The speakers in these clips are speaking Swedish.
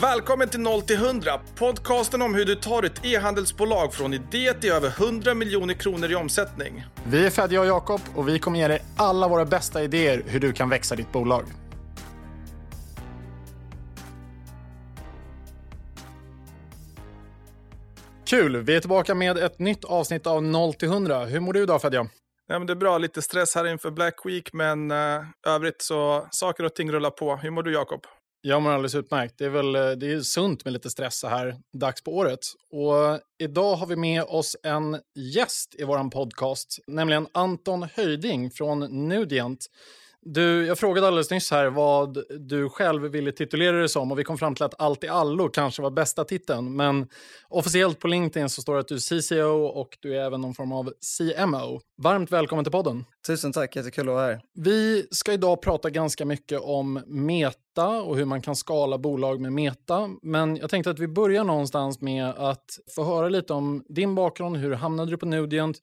Välkommen till 0 till 100, podcasten om hur du tar ett e-handelsbolag från idé till över 100 miljoner kronor i omsättning. Vi är Fedja och Jakob och vi kommer ge dig alla våra bästa idéer hur du kan växa ditt bolag. Kul! Vi är tillbaka med ett nytt avsnitt av 0 till 100. Hur mår du idag Fedja? Ja, men det är bra, lite stress här inför Black Week, men uh, övrigt så saker och ting rullar på. Hur mår du Jakob? Jag mår alldeles utmärkt. Det är väl eh, det är sunt med lite stress så här dags på året. Och idag har vi med oss en gäst i vår podcast, nämligen Anton Höjding från Nudient. Du, jag frågade alldeles nyss här vad du själv ville titulera dig som och vi kom fram till att Allt i allo kanske var bästa titeln. Men officiellt på LinkedIn så står det att du är CCO och du är även någon form av CMO. Varmt välkommen till podden. Tusen tack, jättekul att vara här. Vi ska idag prata ganska mycket om meta och hur man kan skala bolag med meta. Men jag tänkte att vi börjar någonstans med att få höra lite om din bakgrund, hur hamnade du på Nudient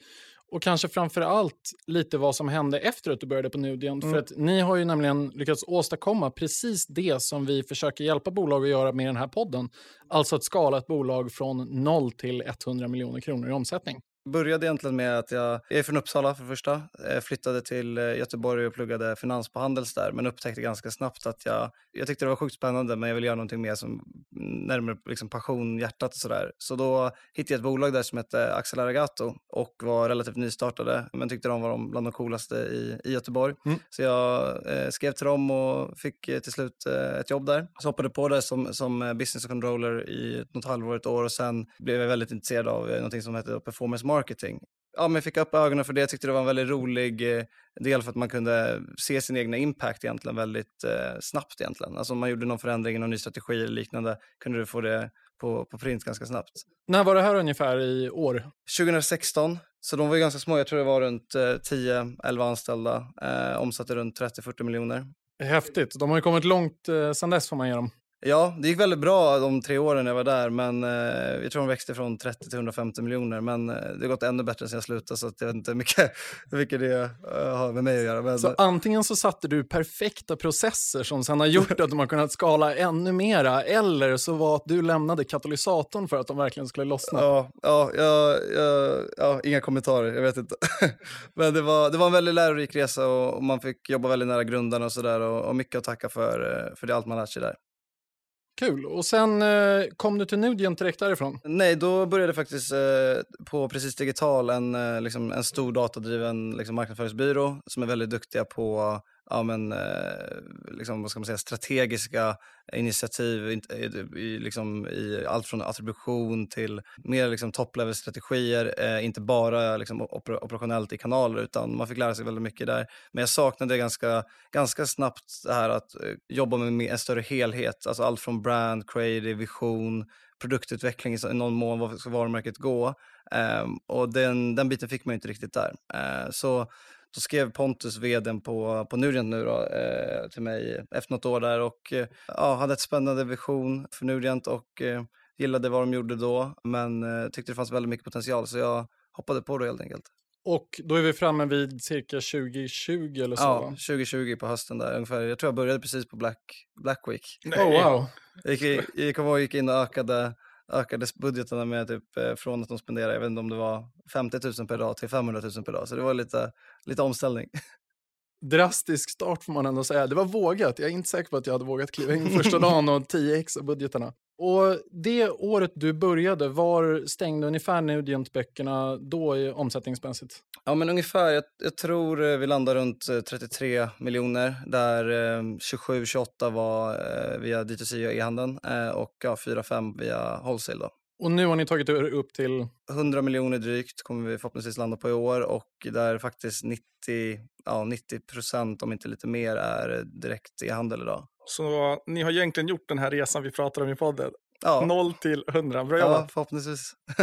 och kanske framför allt lite vad som hände efter att du började på Nudient. Mm. För att ni har ju nämligen lyckats åstadkomma precis det som vi försöker hjälpa bolag att göra med den här podden. Alltså att skala ett bolag från 0 till 100 miljoner kronor i omsättning började egentligen med att jag, jag är från Uppsala för det första, jag flyttade till eh, Göteborg och pluggade finans på Handels där, men upptäckte ganska snabbt att jag, jag tyckte det var sjukt spännande, men jag ville göra någonting mer som närmare liksom passion, hjärtat och sådär. Så då hittade jag ett bolag där som hette Axel Aragato och var relativt nystartade, men tyckte de var de bland de coolaste i, i Göteborg. Mm. Så jag eh, skrev till dem och fick eh, till slut eh, ett jobb där. Så hoppade på det som, som business controller i något halvår, ett år och sen blev jag väldigt intresserad av eh, någonting som heter performance marketing. Ja, men fick upp ögonen för det. Jag tyckte det var en väldigt rolig eh, del för att man kunde se sin egna impact egentligen väldigt eh, snabbt egentligen. Alltså om man gjorde någon förändring, någon ny strategi eller liknande kunde du få det på, på print ganska snabbt. När var det här ungefär i år? 2016. Så de var ju ganska små. Jag tror det var runt eh, 10-11 anställda. Eh, omsatte runt 30-40 miljoner. Häftigt. De har ju kommit långt eh, sedan dess får man ge dem. Ja, det gick väldigt bra de tre åren jag var där, men eh, jag tror de växte från 30 till 150 miljoner. Men eh, det har gått ännu bättre sen jag slutade, så jag vet inte hur mycket, mycket det uh, har med mig att göra. Men... Så antingen så satte du perfekta processer som sen har gjort att de har kunnat skala ännu mera, eller så var att du lämnade katalysatorn för att de verkligen skulle lossna. Ja, ja, ja, ja, ja inga kommentarer, jag vet inte. men det var, det var en väldigt lärorik resa och, och man fick jobba väldigt nära grundarna och sådär och, och mycket att tacka för, eh, för det allt man lärt sig där. Kul. Och sen eh, kom du till Nudient direkt därifrån? Nej, då började jag faktiskt eh, på Precis Digital, en, eh, liksom, en stor datadriven liksom, marknadsföringsbyrå som är väldigt duktiga på ja, men, eh, liksom, vad ska man säga, strategiska initiativ i, i, liksom, i allt från attribution till mer liksom, top-level-strategier, eh, inte bara liksom, oper operationellt i kanaler utan man fick lära sig väldigt mycket där. Men jag saknade ganska, ganska snabbt det här att eh, jobba med en större helhet, alltså allt från brand, creative, vision, produktutveckling i någon mån, var ska varumärket gå? Eh, och den, den biten fick man inte riktigt där. Eh, så då skrev Pontus, vdn på, på Nurient nu då, eh, till mig efter något år där och eh, ja, hade ett spännande vision för Nurient och eh, gillade vad de gjorde då, men eh, tyckte det fanns väldigt mycket potential så jag hoppade på det helt enkelt. Och då är vi framme vid cirka 2020 eller så? Ja, 2020 på hösten där ungefär. Jag tror jag började precis på Black, Black Week. Nej. Oh, wow. Jag gick, gick, jag gick in och ökade ökades budgeterna med typ eh, från att de spenderade, jag vet inte om det var 50 000 per dag till 500 000 per dag. Så det var lite, lite omställning. Drastisk start får man ändå säga. Det var vågat. Jag är inte säker på att jag hade vågat kliva in första dagen och 10x av budgeterna. Och det året du började, var stängde ungefär Nudient-böckerna då i omsättningsmässigt? Ja, men ungefär. Jag, jag, tror eh, vi landade runt 33 eh, miljoner, där eh, 27-28 var eh, via D2C och e-handeln eh, och ja, 4-5 via wholesale. Då. Och nu har ni tagit er upp till? 100 miljoner drygt kommer vi förhoppningsvis landa på i år och där faktiskt 90, ja, 90 procent, om inte lite mer, är direkt e-handel idag. Så ni har egentligen gjort den här resan vi pratar om i podden. Ja. 0 till 100. Bra jobbat. Ja, förhoppningsvis.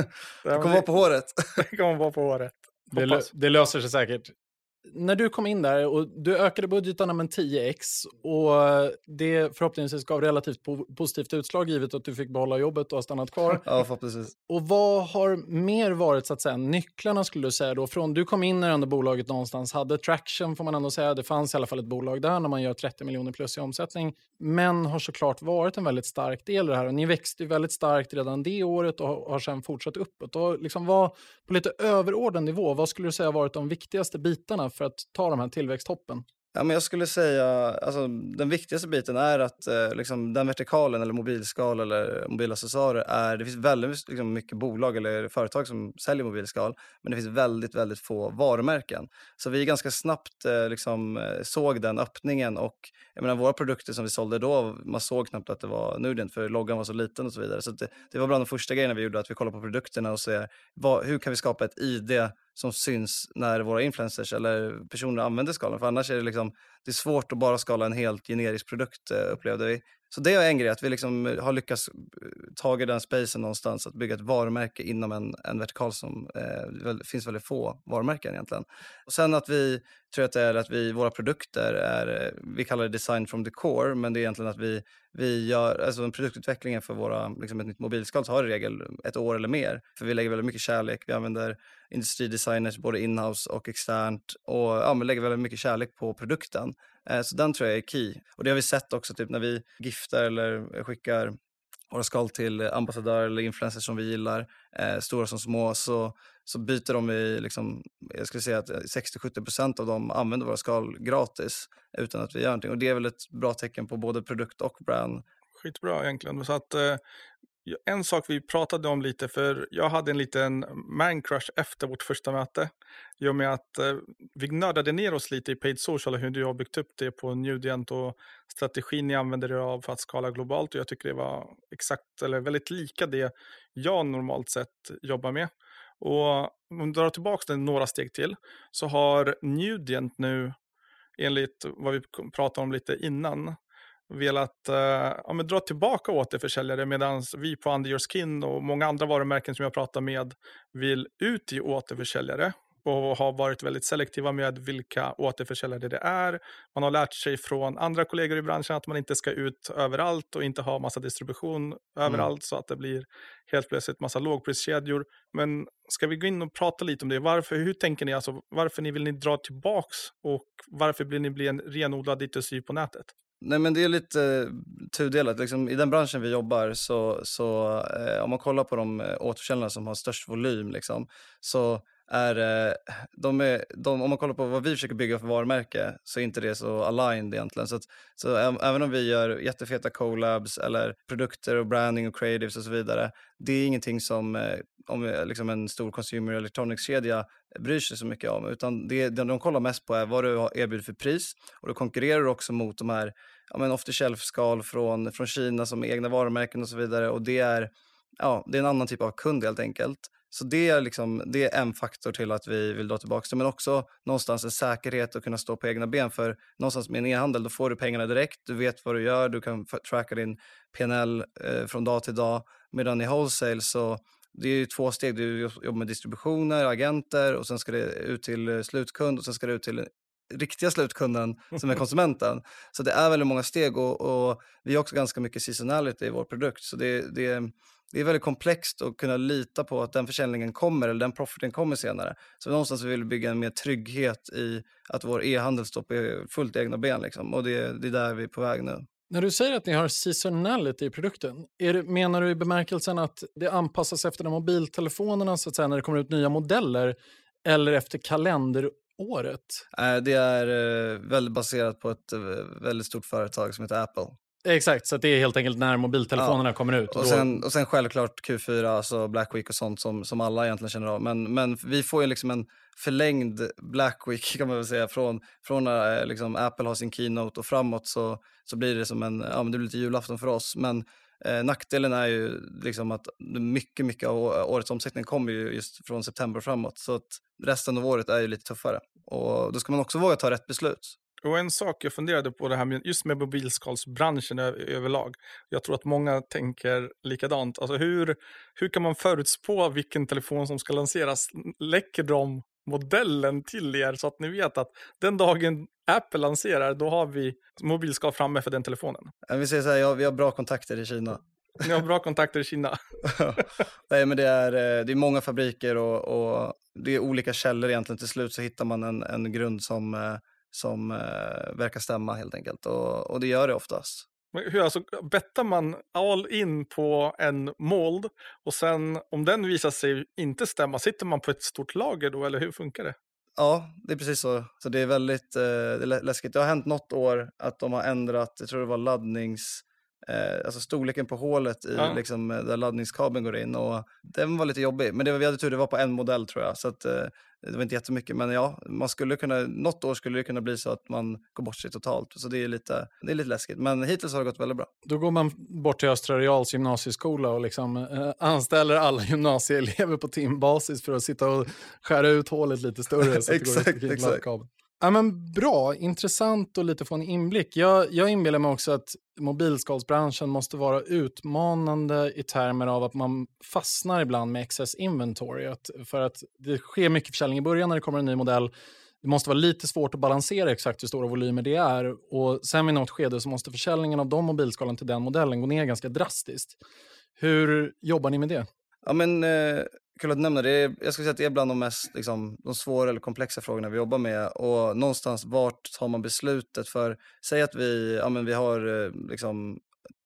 det kommer vara på håret. det kommer vara på håret. Det, det, löser sig säkert. När du kom in där och du ökade budgetarna med 10x och det förhoppningsvis gav relativt po positivt utslag givet att du fick behålla jobbet och har stannat kvar. ja, förhoppningsvis. Och vad har mer varit så att säga nycklarna skulle du säga då? Från du kom in när ändå bolaget någonstans hade traction får man ändå säga. Det fanns i alla fall ett bolag där när man gör 30 miljoner plus i omsättning. Men har såklart varit en väldigt stark del i det här och ni växte ju väldigt starkt redan det året och har sedan fortsatt uppåt. Och liksom vad, på lite överordnad nivå, vad skulle du säga varit de viktigaste bitarna för att ta de här tillväxthoppen? Ja, men jag skulle säga, alltså, den viktigaste biten är att eh, liksom, den vertikalen eller mobilskal eller mobilaccessorer är, det finns väldigt liksom, mycket bolag eller företag som säljer mobilskal, men det finns väldigt, väldigt få varumärken. Så vi ganska snabbt eh, liksom, eh, såg den öppningen och jag menar, våra produkter som vi sålde då, man såg knappt att det var Nudient för loggan var så liten och så vidare. Så det, det, var bland de första grejerna vi gjorde, att vi kollade på produkterna och ser vad, hur kan vi skapa ett ID som syns när våra influencers eller personer använder skalan. För annars är det, liksom, det är svårt att bara skala en helt generisk produkt eh, upplevde vi. Så det är en grej, att vi liksom eh, har lyckats eh, ta den spacen någonstans, att bygga ett varumärke inom en, en vertikal som eh, finns väldigt få varumärken egentligen. Och sen att vi, tror att det är att vi, våra produkter är, eh, vi kallar det design from the core, men det är egentligen att vi, vi gör, alltså produktutvecklingen för våra, liksom ett nytt mobilskal tar i regel ett år eller mer, för vi lägger väldigt mycket kärlek, vi använder industridesigners både inhouse och externt och ja, men lägger väldigt mycket kärlek på produkten. Eh, så den tror jag är key. Och det har vi sett också typ när vi giftar eller eh, skickar våra skal till ambassadörer eller influencers som vi gillar, eh, stora som små, så, så byter de i, liksom, jag skulle säga att eh, 60-70% av dem använder våra skal gratis utan att vi gör någonting. Och det är väl ett bra tecken på både produkt och brand. Skitbra egentligen. Så att, eh, en sak vi pratade om lite, för jag hade en liten man-crush efter vårt första möte. I och med att eh, vi nördade ner oss lite i paid social och hur du har byggt upp det på Nudient och strategin ni använder er av för att skala globalt. Och jag tycker det var exakt, eller väldigt lika det jag normalt sett jobbar med. Och om du drar tillbaka den några steg till så har Nudient nu enligt vad vi pratade om lite innan velat uh, ja, men dra tillbaka återförsäljare medan vi på Under Your Skin och många andra varumärken som jag pratar med vill ut i återförsäljare och har varit väldigt selektiva med vilka återförsäljare det är. Man har lärt sig från andra kollegor i branschen att man inte ska ut överallt och inte ha massa distribution överallt mm. så att det blir helt plötsligt massa lågpriskedjor. Men ska vi gå in och prata lite om det? Varför, hur tänker ni? Alltså, varför ni vill ni dra tillbaks och varför vill ni bli en renodlad D2C på nätet? Nej men det är lite eh, tudelat. Liksom, I den branschen vi jobbar så, så eh, om man kollar på de eh, återförsäljare återförsäljarna som har störst volym liksom, så är, eh, de är de, om man kollar på vad vi försöker bygga för varumärke så är inte det så aligned egentligen. Så, att, så även om vi gör jättefeta collabs eller produkter och branding och creatives och så vidare, det är ingenting som om liksom en stor consumer electronics-kedja bryr sig så mycket om. Utan det, det de kollar mest på är vad du erbjuder för pris. Och då konkurrerar du också mot de här ja, men off the shelf-skal från, från Kina som är egna varumärken och så vidare. Och det är, ja, det är en annan typ av kund helt enkelt. Så det är, liksom, det är en faktor till att vi vill dra tillbaka det. Men också någonstans en säkerhet att kunna stå på egna ben. För någonstans med en e-handel, då får du pengarna direkt. Du vet vad du gör, du kan tracka din PNL eh, från dag till dag. Medan i wholesale så det är två steg. Du jobbar med distributioner, agenter och sen ska det ut till eh, slutkund och sen ska det ut till riktiga slutkunden som är konsumenten. Så det är väldigt många steg och, och vi har också ganska mycket seasonality i vår produkt. Så det, det, det är väldigt komplext att kunna lita på att den försäljningen kommer eller den profiten kommer senare. Så någonstans vill vi bygga en mer trygghet i att vår e-handel står på fullt egna ben. Liksom. Och det, det är där vi är på väg nu. När du säger att ni har seasonality i produkten, det, menar du i bemärkelsen att det anpassas efter de mobiltelefonerna så att säga, när det kommer ut nya modeller eller efter kalenderåret? Det är eh, väldigt baserat på ett eh, väldigt stort företag som heter Apple. Exakt, så det är helt enkelt när mobiltelefonerna ja. kommer ut. Och, och, sen, och sen självklart Q4, alltså Black Week och sånt som, som alla egentligen känner av. Men, men vi får ju liksom en förlängd Black Week kan man väl säga. Från, från när eh, liksom Apple har sin keynote och framåt så, så blir det som en, ja men det blir lite julafton för oss. Men eh, nackdelen är ju liksom att mycket, mycket av årets omsättning kommer ju just från september framåt. Så att resten av året är ju lite tuffare. Och då ska man också våga ta rätt beslut. Och en sak jag funderade på det här med, just med mobilskalsbranschen överlag. Jag tror att många tänker likadant. Alltså hur, hur kan man förutspå vilken telefon som ska lanseras? Läcker de modellen till er så att ni vet att den dagen Apple lanserar, då har vi mobilskal framme för den telefonen. Vi säger så här, ja, vi har bra kontakter i Kina. Ni har bra kontakter i Kina. Nej, men det är, eh, det är många fabriker och, och, det är olika källor egentligen. Till slut så hittar man en, en grund som, eh, som uh, verkar stämma helt enkelt. Och, och det gör det oftast. Men hur, alltså, bettar man all in på en mold och sen om den visar sig inte stämma, sitter man på ett stort lager då eller hur funkar det? Ja, det är precis så. Så det är väldigt eh, det är läskigt. Det har hänt något år att de har ändrat, jag tror det var laddnings eh, alltså storleken på hålet i, ja. liksom, eh, där laddningskabeln går in. Och den var lite jobbig, men det, vi hade tur, det var på en modell tror jag. Så att, eh, det var inte jättemycket, men ja, man skulle kunna, något år skulle det kunna bli så att man går bort sig totalt. Så det är lite, det är lite läskigt, men hittills har det gått väldigt bra. Då går man bort till Östra Reals gymnasieskola och liksom, eh, anställer alla gymnasieelever på timbasis för att sitta och skära ut hålet lite större. Så exakt, exakt. Ja, men bra, intressant och lite få en inblick. Jag, jag inbillar mig också att mobilskalsbranschen måste vara utmanande i termer av att man fastnar ibland med excess inventory. Att, för att det sker mycket försäljning i början när det kommer en ny modell. Det måste vara lite svårt att balansera exakt hur stora volymer det är. Och sen vid något skede så måste försäljningen av de mobilskalen till den modellen gå ner ganska drastiskt. Hur jobbar ni med det? Ja, men, eh, kul att du nämner det. Jag skulle säga att det är bland de mest liksom, de svåra eller komplexa frågorna vi jobbar med. Och någonstans, vart tar man beslutet? För säg att vi, ja, men vi har eh, liksom,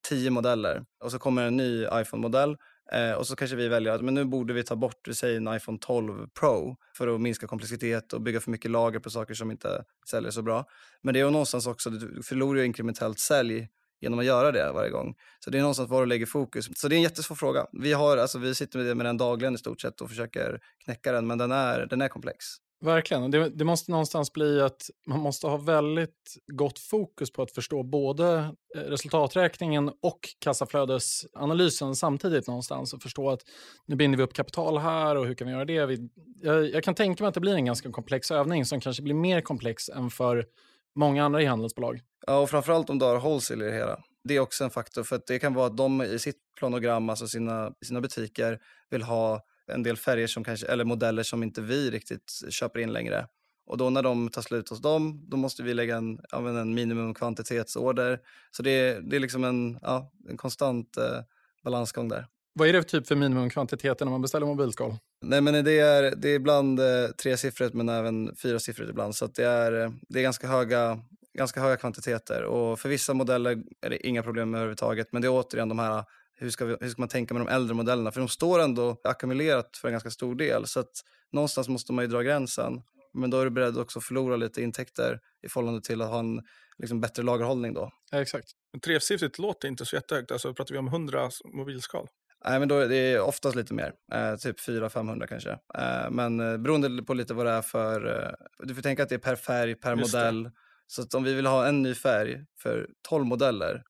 tio modeller och så kommer en ny iPhone-modell eh, och så kanske vi väljer att men nu borde vi ta bort, vi säger en iPhone 12 Pro för att minska komplexitet och bygga för mycket lager på saker som inte säljer så bra. Men det är ju någonstans också, du förlorar ju inkrementellt sälj genom att göra det varje gång. Så det är någonstans var du lägger fokus. Så det är en jättesvår fråga. Vi, har, alltså, vi sitter med den dagligen i stort sett och försöker knäcka den, men den är, den är komplex. Verkligen. Det, det, måste någonstans bli att man måste ha väldigt gott fokus på att förstå både eh, resultaträkningen och kassaflödesanalysen samtidigt någonstans och förstå att nu binder vi upp kapital här och hur kan vi göra det? Vi, jag, jag kan tänka mig att det blir en ganska komplex övning som kanske blir mer komplex än för många andra e-handelsbolag. Ja, och framförallt om du har wholesale i det hela. Det är också en faktor, för det kan vara att de i sitt planogram, alltså sina, sina butiker, vill ha en del färger som kanske, eller modeller som inte vi riktigt köper in längre. Och då när de tar slut hos dem, då måste vi lägga en, en minimumkvantitetsorder. Så det är, det är liksom en, ja, en konstant eh, balansgång där. Vad är det typ för minimumkvantiteter när man beställer mobilskal? Nej, men det är, det är ibland eh, tresiffrigt men även fyrasiffrigt ibland. Så det, är, eh, det är ganska höga, ganska höga kvantiteter. Och för vissa modeller är det inga problem överhuvudtaget. Men det är återigen de här, hur ska, vi, hur ska man tänka med de äldre modellerna? För de står ändå ackumulerat för en ganska stor del. Så att någonstans måste man ju dra gränsen. Men då är du beredd också att förlora lite intäkter i förhållande till att ha en liksom, bättre lagerhållning då. Ja, exakt. Tresiffrigt låter inte så jättehögt. Alltså pratar vi om 100 mobilskal? Nej, men då är det oftast lite mer. Eh, typ 400-500 kanske. Eh, men eh, beroende på lite vad det är för... Eh, du får tänka att det är per färg, per Just modell. Det. Så om vi vill ha en ny färg för 12 modeller,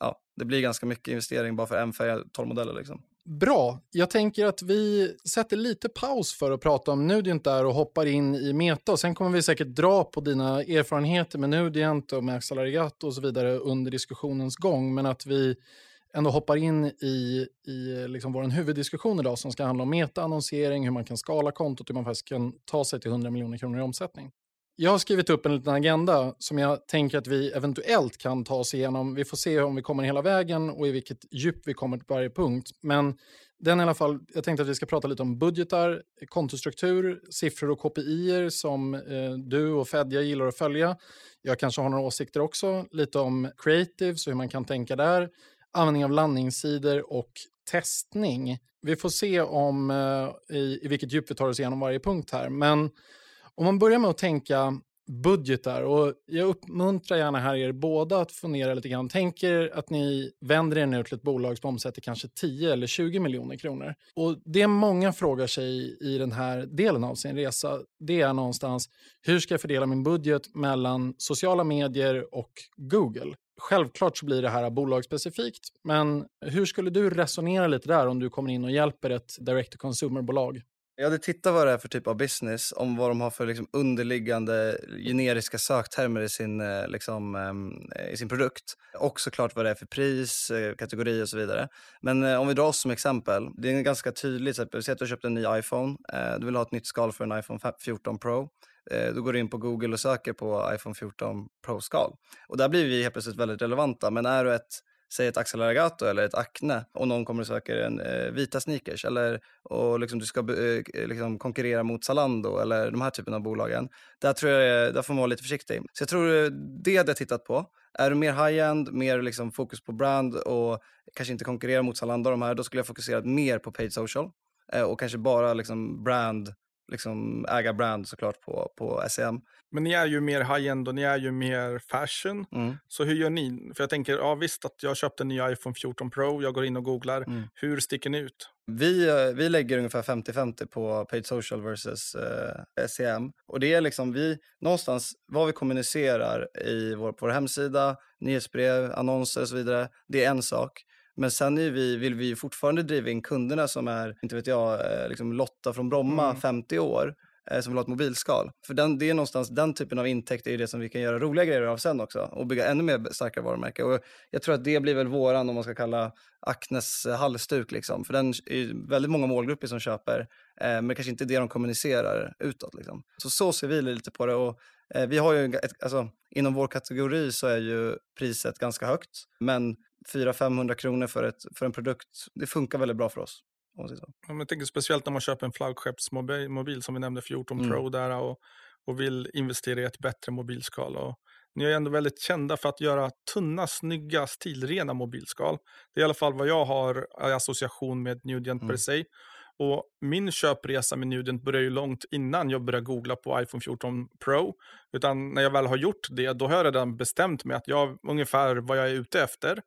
ja, det blir ganska mycket investering bara för en färg, 12 modeller. Liksom. Bra. Jag tänker att vi sätter lite paus för att prata om Nudient där och hoppar in i Meta. Och sen kommer vi säkert dra på dina erfarenheter med Nudient och med Accelerato och så vidare under diskussionens gång. Men att vi ändå hoppar in i, i liksom vår huvuddiskussion idag som ska handla om metaannonsering, hur man kan skala kontot, hur man faktiskt kan ta sig till 100 miljoner kronor i omsättning. Jag har skrivit upp en liten agenda som jag tänker att vi eventuellt kan ta oss igenom. Vi får se om vi kommer hela vägen och i vilket djup vi kommer till varje punkt. Men den i alla fall, jag tänkte att vi ska prata lite om budgetar, kontostruktur, siffror och KPI som eh, du och Fedja gillar att följa. Jag kanske har några åsikter också, lite om creatives och hur man kan tänka där användning av landningssidor och testning. Vi får se om eh, i, i vilket djup vi tar oss igenom varje punkt här. Men om man börjar med att tänka budgetar och jag uppmuntrar gärna här er båda att fundera lite grann. Tänk er att ni vänder er nu till ett bolag som omsätter kanske 10 eller 20 miljoner kronor. Och det många frågar sig i den här delen av sin resa, det är någonstans hur ska jag fördela min budget mellan sociala medier och Google? Självklart så blir det här bolagsspecifikt, men hur skulle du resonera lite där om du kommer in och hjälper ett direct-to-consumer-bolag? Jag hade tittat vad det är för typ av business, om vad de har för liksom underliggande generiska söktermer i sin, eh, liksom, ehm, i sin produkt. Och såklart vad det är för pris, eh, kategori och så vidare. Men eh, om vi drar oss som exempel, det är ganska tydligt, säg att du har köpt en ny iPhone, du vill ha ett nytt skal för en iPhone 14 Pro. Eh, då går du in på Google och söker på iPhone 14 Pro-skal. Och där blir vi helt plötsligt väldigt relevanta. Men är du ett säg ett Axel Aragato eller ett Acne och någon kommer och söker en eh, vita sneakers eller och liksom du ska eh, liksom konkurrera mot Zalando eller de här typen av bolagen. Där tror jag där får man vara lite försiktig. Så jag tror eh, det hade jag tittat på. Är du mer high-end, mer liksom fokus på brand och kanske inte konkurrera mot Zalando de här, då skulle jag fokusera mer på paid social eh, och kanske bara liksom brand liksom äga brand såklart på, på SEM. Men ni är ju mer high-end och ni är ju mer fashion. Mm. Så hur gör ni? För jag tänker, ja visst att jag köpte en ny iPhone 14 Pro, jag går in och googlar. Mm. Hur sticker ni ut? Vi, eh, vi lägger ungefär 50-50 på paid social versus eh, SEM. Och det är liksom vi, någonstans vad vi kommunicerar i vår, på vår hemsida, nyhetsbrev, annonser och så vidare, det är en sak. Men sen är vi, vill vi fortfarande driva in kunderna som är, inte vet jag, eh, liksom Lotta från Bromma, mm. 50 år, eh, som vill ha ett mobilskal. För den, det är någonstans den typen av intäkt är det som vi kan göra roliga grejer av sen också och bygga ännu mer starka varumärken. Och jag tror att det blir väl våran, om man ska kalla Acnes eh, halsduk liksom. För den är väldigt många målgrupper som köper, eh, men kanske inte det de kommunicerar utåt liksom. Så så ser vi lite på det och eh, vi har ju, ett, alltså inom vår kategori så är ju priset ganska högt, men 400-500 kronor för, ett, för en produkt, det funkar väldigt bra för oss. Ja, jag tänker speciellt när man köper en flaggskeppsmobil som vi nämnde, 14 mm. Pro där och, och vill investera i ett bättre mobilskal. Och ni är ändå väldigt kända för att göra tunna, snygga, stilrena mobilskal. Det är i alla fall vad jag har i association med Nudient mm. per se. Och min köpresa med Nudent började ju långt innan jag började googla på iPhone 14 Pro. Utan när jag väl har gjort det, då har jag redan bestämt mig att jag ungefär vad jag är ute efter.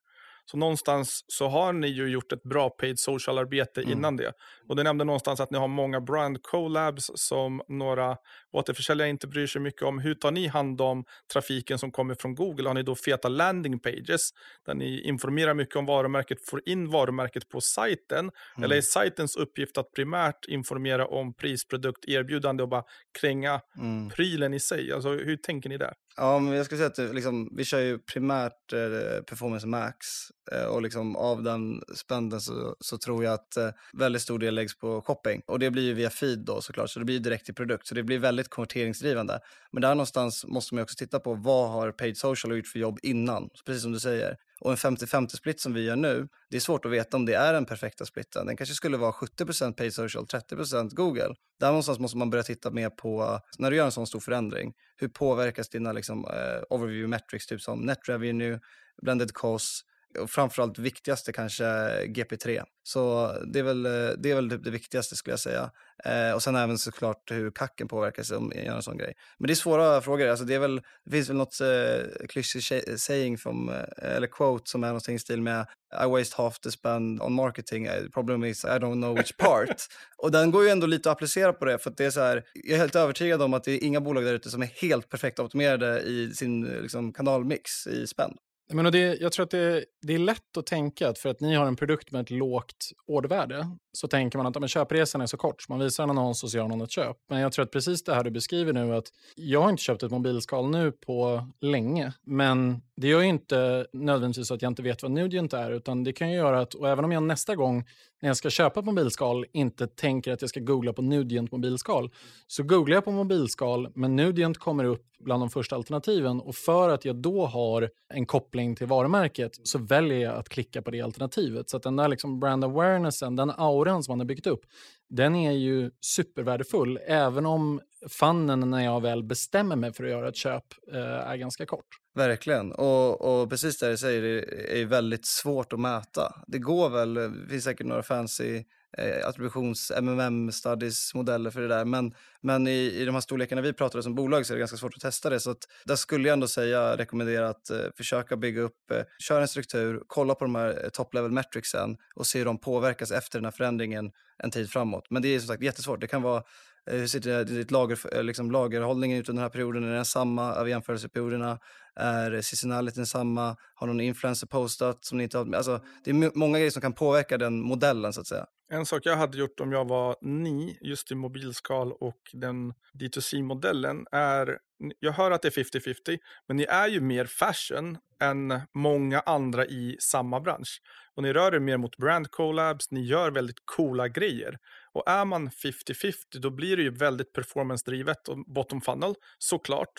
Så någonstans så har ni ju gjort ett bra paid social-arbete mm. innan det. Och det nämnde någonstans att ni har många brand collabs som några återförsäljare inte bryr sig mycket om. Hur tar ni hand om trafiken som kommer från Google? Har ni då feta landing pages där ni informerar mycket om varumärket, får in varumärket på sajten? Mm. Eller är sajtens uppgift att primärt informera om pris, produkt, erbjudande och bara kränga mm. prylen i sig? Alltså hur tänker ni där? Ja, men jag skulle säga att det, liksom, vi kör ju primärt eh, Performance Max eh, och liksom av den spenden så, så, tror jag att eh, väldigt stor del läggs på shopping och det blir ju via feed då såklart, så det blir direkt till produkt, så det blir väldigt konverteringsdrivande. Men där någonstans måste man också titta på vad har Paid Social gjort för jobb innan, precis som du säger. Och en 50-50 split som vi gör nu, det är svårt att veta om det är den perfekta splitten. Den kanske skulle vara 70% paid social, 30% Google. Där någonstans måste man börja titta mer på, när du gör en sån stor förändring, hur påverkas dina liksom, eh, overview metrics, typ som net revenue, blended cost, och framförallt viktigaste kanske GP3. Så det är väl, det, är väl typ det viktigaste skulle jag säga. Eh, och sen även såklart hur kacken påverkas om jag gör en sån grej. Men det är svåra frågor. Alltså det, är väl, det finns väl något eh, klyschigt saying, from, eh, eller quote som är någonting i stil med I waste half the spend on marketing, eh, problem is I don't know which part. och den går ju ändå lite att applicera på det, för det är så här, jag är helt övertygad om att det är inga bolag där ute som är helt perfekt optimerade i sin liksom, kanalmix i spend. Men det, jag tror att det, det, är lätt att tänka att för att ni har en produkt med ett lågt ordervärde så tänker man att men, köpresan är så kort, så man visar en annons och så gör någon ett köp. Men jag tror att precis det här du beskriver nu, att jag har inte köpt ett mobilskal nu på länge, men det gör ju inte nödvändigtvis att jag inte vet vad Nudient är, utan det kan ju göra att, och även om jag nästa gång när jag ska köpa ett mobilskal inte tänker att jag ska googla på Nudient mobilskal, så googlar jag på mobilskal, men Nudient kommer upp bland de första alternativen och för att jag då har en koppling till varumärket så väljer jag att klicka på det alternativet. Så att den där liksom brand awarenessen, den auran som man har byggt upp, den är ju supervärdefull, även om fannen när jag väl bestämmer mig för att göra ett köp eh, är ganska kort. Verkligen, och, och precis det du säger, det är väldigt svårt att mäta. Det går väl, eh, det finns säkert några fancy eh, attributions MMM studies modeller för det där. Men, men i, i de här storlekarna vi pratar om som bolag så är det ganska svårt att testa det. Så att där skulle jag ändå säga, rekommendera att eh, försöka bygga upp, eh, köra en struktur, kolla på de här eh, top level metricsen och se hur de påverkas efter den här förändringen en tid framåt. Men det är som sagt jättesvårt. Det kan vara Eh, hur ser ditt lager, eh, liksom lagerhållningen ut under den här perioden? Är den samma över jämförelseperioderna? Är seasonalityn samma? Har någon influencer postat som ni inte har? Alltså, det är många grejer som kan påverka den modellen så att säga. En sak jag hade gjort om jag var ni, just i mobilskal och den D2C-modellen är, jag hör att det är 50-50, men ni är ju mer fashion än många andra i samma bransch. Och ni rör er mer mot brand collabs, ni gör väldigt coola grejer. Och är man 50-50 då blir det ju väldigt performance-drivet och bottom funnel, såklart.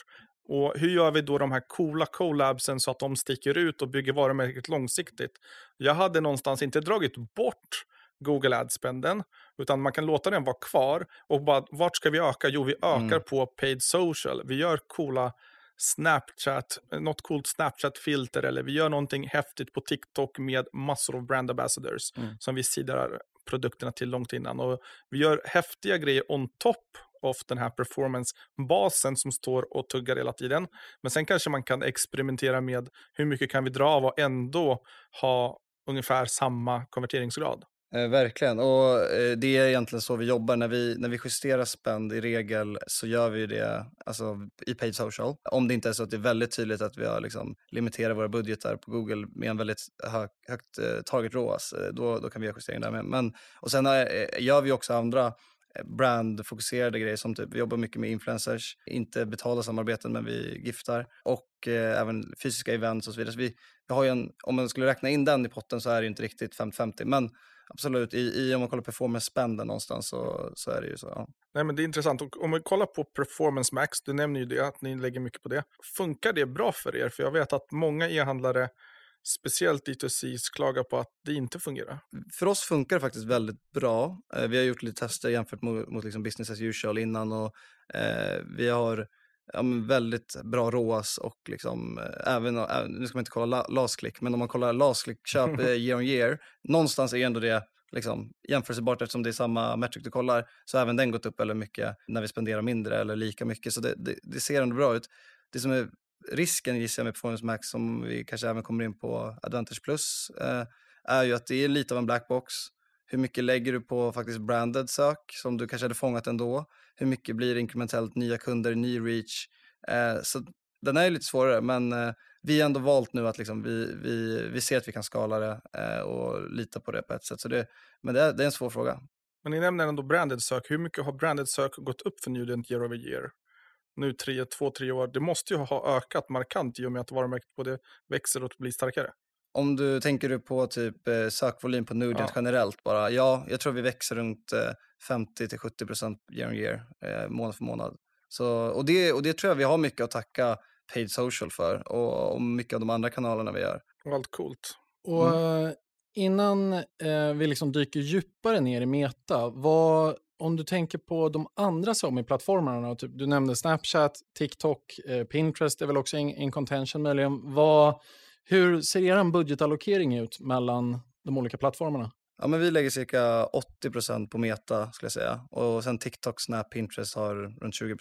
Och hur gör vi då de här coola collabsen så att de sticker ut och bygger varumärket långsiktigt? Jag hade någonstans inte dragit bort Google Ads-spenden, utan man kan låta den vara kvar. Och bara, vart ska vi öka? Jo, vi ökar mm. på paid social. Vi gör coola Snapchat, något coolt Snapchat-filter eller vi gör någonting häftigt på TikTok med massor av brand ambassadors mm. som vi sidar produkterna till långt innan. Och vi gör häftiga grejer on top off den här performance-basen som står och tuggar hela tiden. Men sen kanske man kan experimentera med hur mycket kan vi dra av och ändå ha ungefär samma konverteringsgrad. Eh, verkligen, och eh, det är egentligen så vi jobbar. När vi, när vi justerar spend i regel så gör vi det alltså, i paid social. Om det inte är så att det är väldigt tydligt att vi har liksom, limiterat våra budgetar på Google med en väldigt hög, högt eh, target ROAS, eh, då, då kan vi göra justeringar där med. Men, och sen är, eh, gör vi också andra brandfokuserade grejer som typ, vi jobbar mycket med influencers, inte betalda samarbeten men vi giftar och eh, även fysiska events och så vidare. Så vi, vi har en, om man skulle räkna in den i potten så är det inte riktigt 50-50 men absolut. I, I, om man kollar performance spenden någonstans så, så är det ju så. Ja. Nej, men det är intressant. Och om vi kollar på performance max, du nämner ju det, att ni lägger mycket på det. Funkar det bra för er? För jag vet att många e-handlare speciellt D2Cs klagar på att det inte fungerar? För oss funkar det faktiskt väldigt bra. Eh, vi har gjort lite tester jämfört mot, mot liksom business as usual innan och eh, vi har ja, väldigt bra ROAS och liksom, äh, även, äh, nu ska man inte kolla last click, men om man kollar last click köp year on year, någonstans är ändå det liksom, jämförelsebart eftersom det är samma metric du kollar, så även den gått upp väldigt mycket när vi spenderar mindre eller lika mycket. Så det, det, det ser ändå bra ut. Det som är risken gissar jag med Performance Max, som vi kanske även kommer in på Advantage Plus, eh, är ju att det är lite av en black box. Hur mycket lägger du på faktiskt branded sök som du kanske hade fångat ändå? Hur mycket blir inkrementellt nya kunder, ny reach? Eh, så den är ju lite svårare, men eh, vi har ändå valt nu att liksom vi, vi, vi ser att vi kan skala det eh, och lita på det på ett sätt. Så det, men det är, det är en svår fråga. Men ni nämner ändå branded sök. Hur mycket har branded sök gått upp för Nudent year over year? Nu tre, två, tre år. Det måste ju ha ökat markant i och med att varumärket både växer och blir starkare. Om du tänker du på typ eh, sökvolym på Nudent ja. generellt bara. Ja, jag tror vi växer runt eh, 50-70% year on year, eh, månad för månad. Så, och, det, och det tror jag vi har mycket att tacka paid social för och, och mycket av de andra kanalerna vi gör. Allt coolt. Och mm. Eh, innan eh, vi liksom dyker djupare ner i meta, vad, om du tänker på de andra Somi-plattformarna, typ, du nämnde Snapchat, TikTok, eh, Pinterest är väl också in contention möjligen. Vad, hur ser er budgetallokering ut mellan de olika plattformarna? Ja, men vi lägger cirka 80 procent på Meta skulle jag säga. Och sen TikTok, Snap, Pinterest har runt 20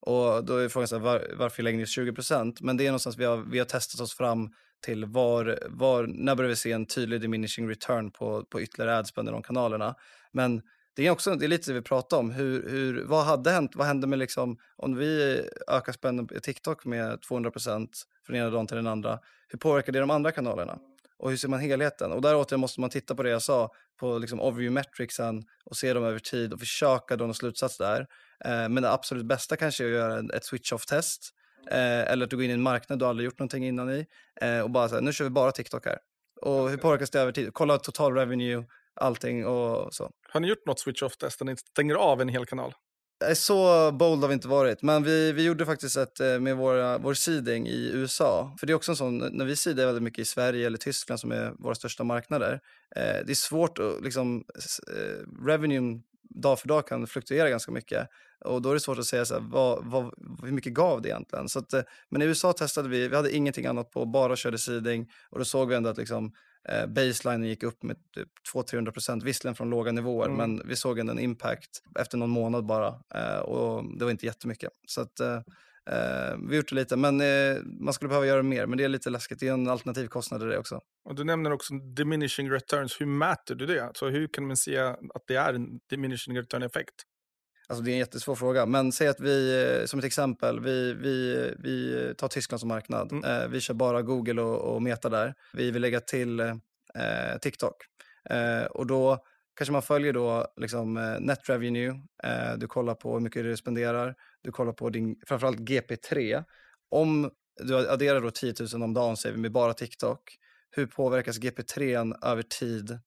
Och då är frågan så här, var, varför lägger ni 20 procent. Men det är någonstans vi har, vi har testat oss fram till var, var, när börjar vi se en tydlig diminishing return på, på ytterligare adspend i de kanalerna. Men det är också det är lite det vi pratar om. Hur, hur, vad hade hänt? Vad hände med liksom, om vi ökar spenden på TikTok med 200% från ena dagen till den andra? Hur påverkar det de andra kanalerna? och hur ser man helheten? Och där återigen måste man titta på det jag sa, på liksom overview metricsen och se dem över tid och försöka dra någon slutsats där. Eh, men det absolut bästa kanske är att göra ett switch-off-test eh, eller att du går in i en marknad du aldrig gjort någonting innan i eh, och bara säga nu kör vi bara TikTok här. Och hur påverkas det över tid? Kolla total revenue, allting och så. Har ni gjort något switch-off-test där ni stänger av en hel kanal? Så bold har vi inte varit, men vi, vi gjorde faktiskt ett eh, med våra, vår seeding i USA. För det är också en sån, när vi seedar väldigt mycket i Sverige eller Tyskland som är våra största marknader. Eh, det är svårt att, liksom, eh, revenue dag för dag kan fluktuera ganska mycket. Och då är det svårt att säga så här, vad, vad, hur mycket gav det egentligen? Så att, eh, men i USA testade vi, vi hade ingenting annat på, bara körde seeding och då såg vi ändå att liksom, eh, baselinen gick upp med typ 200-300 procent, visserligen från låga nivåer, mm. men vi såg ändå en impact efter någon månad bara eh, och det var inte jättemycket. Så att, eh, eh vi har gjort det lite, men eh, man skulle behöva göra mer, men det är lite läskigt. Det är en alternativ kostnad i det också. Och du nämner också diminishing returns. Hur mäter du det? Så hur kan man se att det är en diminishing return-effekt? Alltså det är en jättesvår fråga, men säg att vi, eh, som ett exempel, vi, vi, vi tar Tyskland som marknad. Mm. Eh, vi kör bara Google och, och Meta där. Vi vill lägga till eh, TikTok. Eh, och då kanske man följer då liksom eh, net revenue, eh, du kollar på hur mycket du spenderar, du kollar på din, framförallt GP3. Om du adderar då 10 000 om dagen säger vi med bara TikTok, hur påverkas GP3 över tid?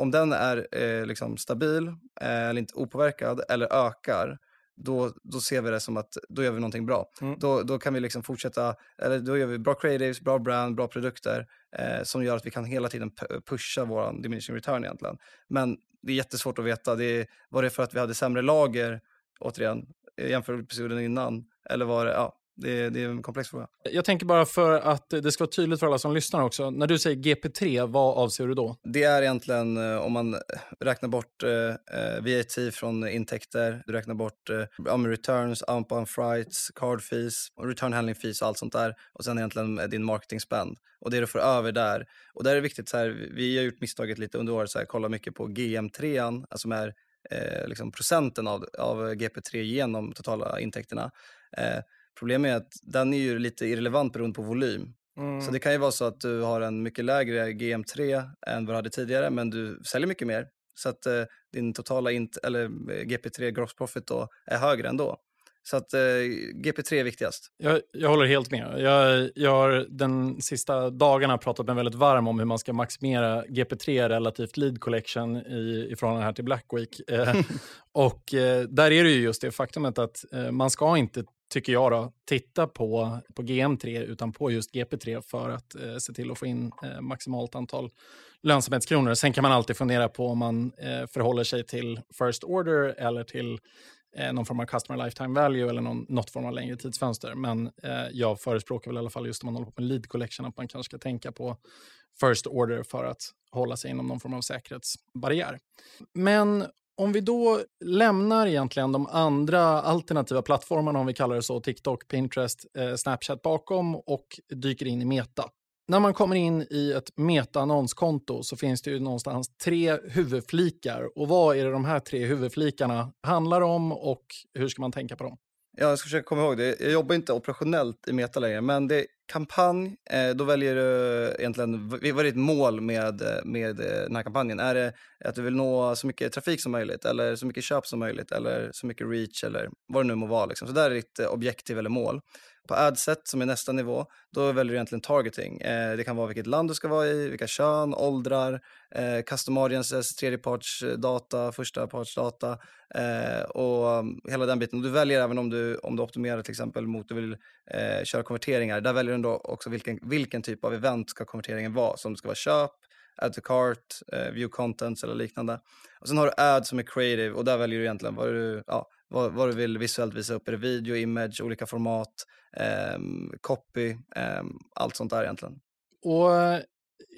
Eh, om den är eh, liksom stabil eh, eller inte opåverkad eller ökar, då, då ser vi det som att då gör vi någonting bra. Mm. Då, då kan vi liksom fortsätta, eller då gör vi bra creatives, bra brand, bra produkter eh, som gör att vi kan hela tiden pusha vår diminishing return egentligen. Men det är jättesvårt att veta. Det är, var det för att vi hade sämre lager, återigen, jämfört med perioden innan? Eller var det, ja, det, det, är en komplex fråga. Jag tänker bara för att det ska vara tydligt för alla som lyssnar också. När du säger GP3, vad avser du då? Det är egentligen eh, om man räknar bort eh, eh VAT från intäkter, du räknar bort eh, returns, outbound flights, card fees, return handling fees och allt sånt där. Och sen egentligen din marketing spend. Och det du får över där. Och där är det viktigt, så här, vi har gjort misstaget lite under året, så här, kolla mycket på GM3, alltså som är eh, liksom procenten av, av GP3 genom totala intäkterna. Eh, Problemet är att den är ju lite irrelevant beroende på volym. Mm. Så det kan ju vara så att du har en mycket lägre GM3 än vad du hade tidigare, men du säljer mycket mer. Så att eh, din totala int eller eh, GP3 gross profit då är högre ändå. Så att eh, GP3 är viktigast. Jag, jag håller helt med. Jag, jag har den sista dagarna pratat mig väldigt varm om hur man ska maximera GP3 relativt lead collection i, i förhållande här till Black Week. Eh, och eh, där är det ju just det faktumet att eh, man ska inte tycker jag, då, titta på, på GM3 utan på just GP3 för att eh, se till att få in eh, maximalt antal lönsamhetskronor. Sen kan man alltid fundera på om man eh, förhåller sig till first order eller till eh, någon form av customer lifetime value eller någon, något form av längre tidsfönster. Men eh, jag förespråkar väl i alla fall just om man håller på med lead collection att man kanske ska tänka på first order för att hålla sig inom någon form av säkerhetsbarriär. Men om vi då lämnar egentligen de andra alternativa plattformarna, om vi kallar det så, TikTok, Pinterest, eh, Snapchat bakom och dyker in i Meta. När man kommer in i ett meta-annonskonto så finns det ju någonstans tre huvudflikar. Och vad är det de här tre huvudflikarna handlar om och hur ska man tänka på dem? Ja, jag ska försöka komma ihåg det. Jag jobbar inte operationellt i Meta längre, men det är kampanj. Eh, då väljer du egentligen, vad är ditt mål med, med eh, den här kampanjen? Är det att du vill nå så mycket trafik som möjligt eller så mycket köp som möjligt eller så mycket reach eller vad det nu må vara. Liksom. Så där är ditt eh, objektiv eller mål. På adset, som är nästa nivå, då väljer du egentligen targeting. Eh, det kan vara vilket land du ska vara i, vilka kön, åldrar, eh, custom audiences, tredjepartsdata, förstapartsdata eh, och um, hela den biten. Och du väljer även om du, om du optimerar till exempel mot du vill eh, köra konverteringar. Där väljer du då också vilken, vilken typ av event ska konverteringen vara. som det ska vara köp, add to cart, eh, view contents eller liknande. Och sen har du ad som är creative och där väljer du egentligen vad du, ja, vad, vad du vill visuellt visa upp. Är det video, image, olika format, eh, copy, eh, allt sånt där egentligen. Och eh,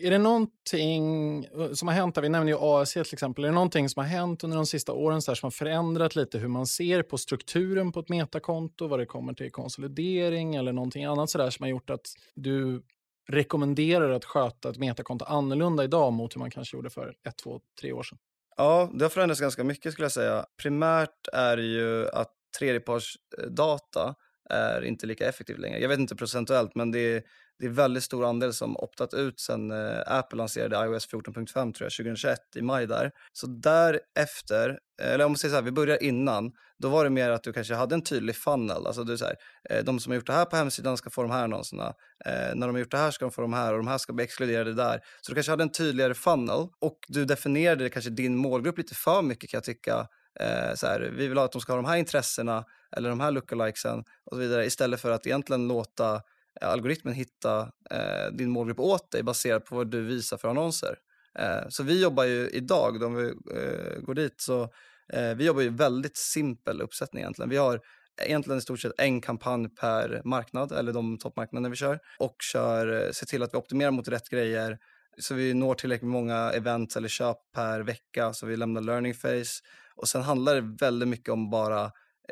är det någonting eh, som har hänt, vi nämner ju ASC till exempel, är det någonting som har hänt under de sista åren så som har förändrat lite hur man ser på strukturen på ett metakonto, vad det kommer till konsolidering eller någonting annat så där som har gjort att du rekommenderar att sköta ett metakonto annorlunda idag mot hur man kanske gjorde för ett, två, tre år sedan? Ja, det har förändrats ganska mycket skulle jag säga. Primärt är det ju att tredjepartsdata är inte lika effektivt längre. Jag vet inte procentuellt, men det är, det är väldigt stor andel som optat ut sen eh, Apple lanserade iOS 14.5 tror jag, 2021 i maj där. Så därefter, eller om man säger så här, vi börjar innan, då var det mer att du kanske hade en tydlig funnel. Alltså du så här, eh, de som har gjort det här på hemsidan ska få de här annonserna. Eh, när de har gjort det här ska de få de här och de här ska bli exkluderade där. Så du kanske hade en tydligare funnel och du definierade kanske din målgrupp lite för mycket kan jag tycka. Eh, så här, vi vill ha att de ska ha de här intressena eller de här lookalikesen och så vidare istället för att egentligen låta eh, algoritmen hitta eh, din målgrupp åt dig baserat på vad du visar för annonser. Eh, så vi jobbar ju idag, om vi eh, går dit, så Eh, vi jobbar ju väldigt simpel uppsättning egentligen. Vi har egentligen i stort sett en kampanj per marknad, eller de toppmarknader vi kör, och kör, eh, ser till att vi optimerar mot rätt grejer, så vi når tillräckligt många events eller köp per vecka, så vi lämnar learning phase. Och sen handlar det väldigt mycket om bara,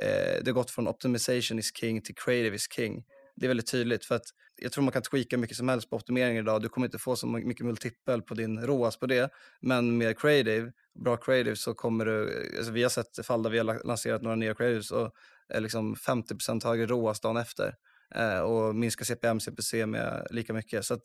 eh, det har gått från optimization is king till creative is king. Det är väldigt tydligt för att jag tror man kan tweaka mycket som helst på optimering idag. Du kommer inte få så mycket multipel på din ROAS på det. Men med creative, bra creative så kommer du, alltså vi har sett fall där vi har lanserat några nya creatives och är liksom 50% högre ROAS dagen efter eh, och minska CPM, CPC med lika mycket. Så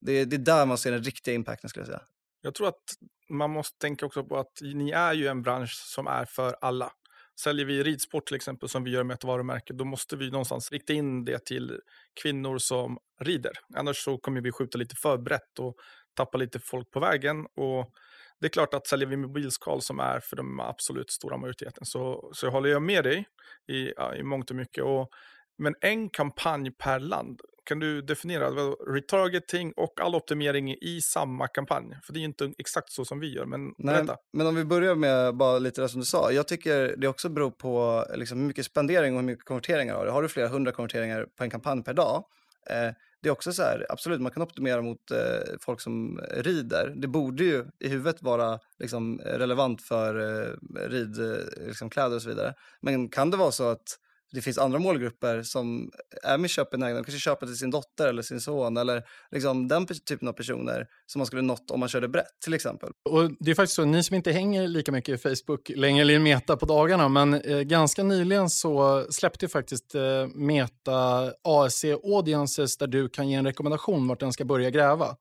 det, det är där man ser den riktiga impacten skulle jag säga. Jag tror att man måste tänka också på att ni är ju en bransch som är för alla. Säljer vi ridsport till exempel som vi gör med ett varumärke, då måste vi någonstans rikta in det till kvinnor som rider. Annars så kommer vi skjuta lite för brett och tappa lite folk på vägen. Och det är klart att säljer vi mobilskal som är för den absolut stora majoriteten så, så håller jag med dig i, ja, i mångt och mycket. Och, men en kampanj per land, kan du definiera retargeting och all optimering i samma kampanj? För det är inte exakt så som vi gör, men Nej, Men om vi börjar med bara lite det som du sa. Jag tycker det också beror på liksom, hur mycket spendering och hur mycket konverteringar har du. Har du flera hundra konverteringar på en kampanj per dag, eh, det är också så här, absolut, man kan optimera mot eh, folk som rider. Det borde ju i huvudet vara liksom, relevant för eh, ridkläder liksom, och så vidare. Men kan det vara så att det finns andra målgrupper som är med köpbenägna, de kanske köper till sin dotter eller sin son eller liksom den typen av personer som man skulle nått om man körde brett till exempel. Och det är faktiskt så, ni som inte hänger lika mycket i Facebook längre eller i Meta på dagarna, men eh, ganska nyligen så släppte faktiskt eh, Meta ASC Audiences där du kan ge en rekommendation vart den ska börja gräva.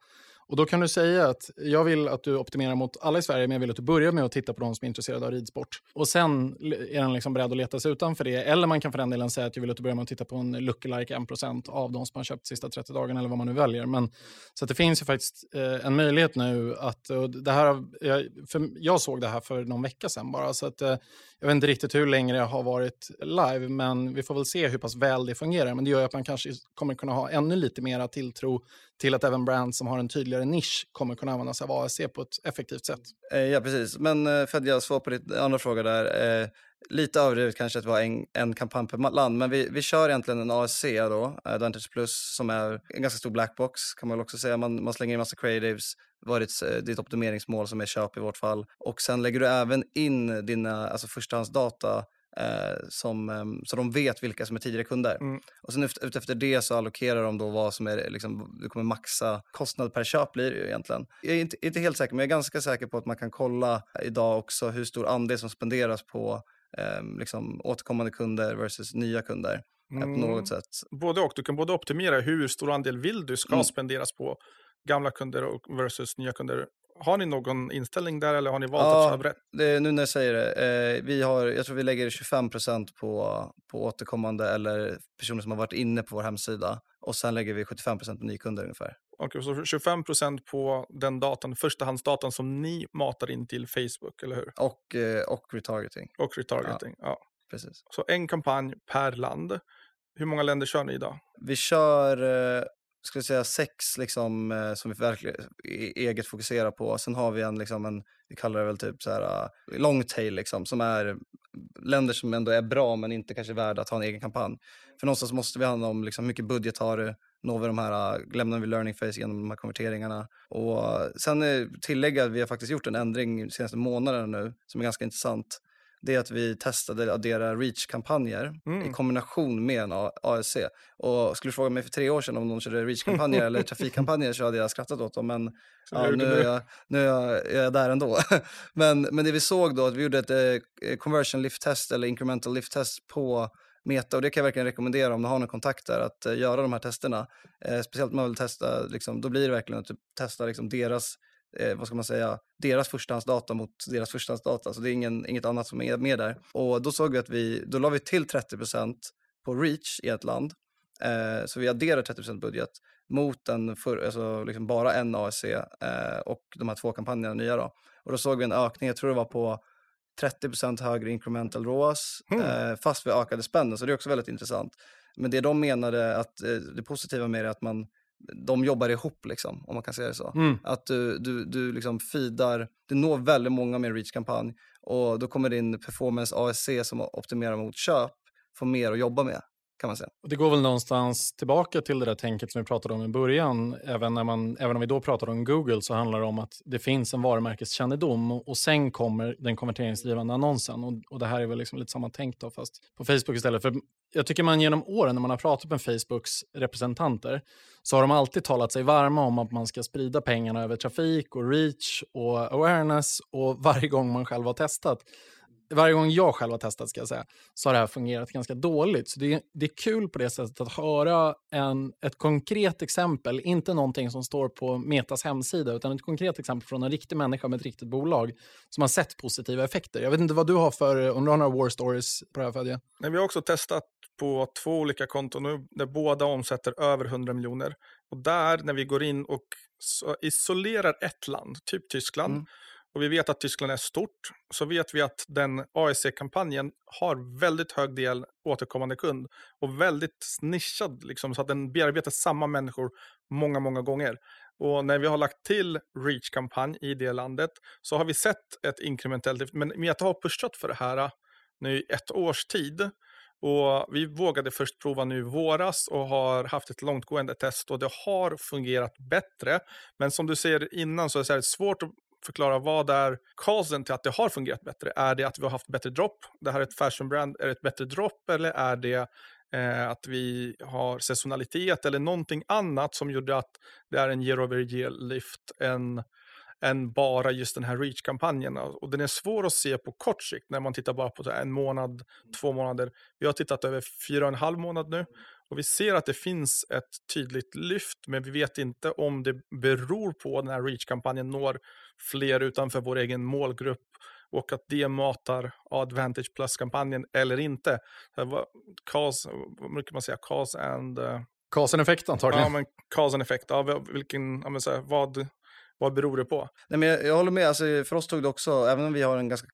Och då kan du säga att jag vill att du optimerar mot alla i Sverige, men jag vill att du börjar med att titta på de som är intresserade av ridsport. Och sen är den liksom beredd att leta sig utanför det. Eller man kan för den delen säga att jag vill att du börjar med att titta på en lookalike 1% av de som har köpt de sista 30 dagarna eller vad man nu väljer. Men, så det finns ju faktiskt eh, en möjlighet nu att, det här, jag, jag såg det här för någon vecka sedan bara, så att eh, jag vet inte riktigt hur länge det har varit live, men vi får väl se hur pass väl det fungerar. Men det gör ju att man kanske kommer kunna ha ännu lite mera tilltro till att även brands som har en tydligare nisch kommer kunna använda sig av ASC på ett effektivt sätt. Eh, ja, precis. Men eh, för att jag svarar på din andra fråga där. Eh, Eh, lite överdrivet kanske att har en, en kampanj per land, men vi, vi kör egentligen en ASC då, Advantage Plus, som är en ganska stor blackbox kan man väl också säga. Man, man slänger in massa creatives, vad är ditt, ditt optimeringsmål som är köp i vårt fall. Och sen lägger du även in dina alltså förstahandsdata eh, som, eh, så de vet vilka som är tidigare kunder. Mm. Och sen ut, efter det så allokerar de då vad som är, liksom, du kommer maxa kostnad per köp blir det ju egentligen. Jag är inte, inte helt säker, men jag är ganska säker på att man kan kolla idag också hur stor andel som spenderas på eh, liksom, återkommande kunder versus nya kunder. Mm. På något sätt. Både och. Du kan både optimera hur stor andel vill du ska mm. spenderas på gamla kunder versus nya kunder. Har ni någon inställning där eller har ni valt ja, att köra brett? Det, nu när jag säger det, eh, vi har, jag tror vi lägger 25 på, på återkommande eller personer som har varit inne på vår hemsida och sen lägger vi 75% på nykunder ungefär. Okej, så 25% på den datan, förstahandsdatan som ni matar in till Facebook, eller hur? Och, eh, och retargeting. Och retargeting, ja. ja. Precis. Så en kampanj per land. Hur många länder kör ni idag? Vi kör eh, skulle säga sex liksom, eh, som vi verkligen e-, eget fokuserar på. Sen har vi en, liksom en vi kallar det väl typ så här long tail liksom, som är länder som ändå är bra men inte kanske värda att ha en egen kampanj. För någonstans måste vi handla om liksom, mycket budget har du, når vi de här, uh, lämnar vi learning phase genom de här konverteringarna. Och uh, sen uh, tillägga att vi har faktiskt gjort en ändring de senaste månaderna nu som är ganska intressant det är att vi testade att addera reach-kampanjer mm. i kombination med en ASC. Och skulle du fråga mig för tre år sedan om de körde reach-kampanjer eller trafikkampanjer så hade jag skrattat åt dem. Men ja, nu, är jag, nu är jag, är jag där ändå. men, men det vi såg då, att vi gjorde ett eh, conversion lift-test eller incremental lift-test på Meta och det kan jag verkligen rekommendera om du har någon kontakt där att eh, göra de här testerna. Eh, speciellt om man vill testa, liksom, då blir det verkligen att typ, testa liksom, deras eh, vad ska man säga, deras förstahandsdata mot deras förstahandsdata. Så det är ingen, inget annat som är med där. Och då såg vi att vi, då la vi till 30% på reach i ett land. Eh, så vi adderar 30% budget mot en för, alltså liksom bara en ASC eh, och de här två kampanjerna nya då. Och då såg vi en ökning, jag tror det var på 30% högre incremental ROAS, mm. eh, fast vi ökade spännen, så det är också väldigt intressant. Men det de menade att eh, det positiva med det är att man de jobbar ihop, liksom, om man kan säga det så. Mm. Att du, du, du liksom feedar, du når väldigt många med en reach-kampanj och då kommer din performance ASC som optimerar mot köp få mer att jobba med. Kan man säga. Det går väl någonstans tillbaka till det där tänket som vi pratade om i början. Även, när man, även om vi då pratade om Google så handlar det om att det finns en varumärkeskännedom och, och sen kommer den konverteringsdrivande annonsen. Och, och det här är väl liksom lite samma tänk då, fast på Facebook istället. För jag tycker man genom åren när man har pratat med Facebooks representanter så har de alltid talat sig varma om att man ska sprida pengarna över trafik och reach och awareness och varje gång man själv har testat varje gång jag själv har testat ska jag säga, så har det här fungerat ganska dåligt. Så det är, det är kul på det sättet att höra en, ett konkret exempel, inte någonting som står på Metas hemsida, utan ett konkret exempel från en riktig människa med ett riktigt bolag som har sett positiva effekter. Jag vet inte vad du har för, om du har några war stories på det här Fadje? Nej, vi har också testat på två olika konton nu, där båda omsätter över 100 miljoner. Och där, när vi går in och isolerar ett land, typ Tyskland, mm och vi vet att Tyskland är stort, så vet vi att den AEC-kampanjen har väldigt hög del återkommande kund och väldigt nischad, liksom, så att den bearbetar samma människor många, många gånger. Och när vi har lagt till Reach-kampanj i det landet så har vi sett ett inkrementellt, men Meta har pushat för det här äh, nu i ett års tid. Och vi vågade först prova nu i våras och har haft ett långtgående test och det har fungerat bättre. Men som du säger innan så är det svårt att förklara vad är causen till att det har fungerat bättre? Är det att vi har haft bättre dropp? Det här är ett fashion brand, är det ett bättre dropp eller är det eh, att vi har säsonalitet eller någonting annat som gjorde att det är en year over year lift än, än bara just den här reach-kampanjen. Och den är svår att se på kort sikt när man tittar bara på en månad, två månader. Vi har tittat över fyra och en halv månad nu och vi ser att det finns ett tydligt lyft, men vi vet inte om det beror på att den här reach-kampanjen når fler utanför vår egen målgrupp och att det matar Advantage Plus-kampanjen eller inte. Cause, vad brukar man säga? Cause and... Uh... Cause and effect antagligen. Ja, men cause and effect. Ja, vilken, ja, men så här, vad, vad beror det på? Nej, men jag, jag håller med, alltså, för oss tog det också, även om vi har en ganska,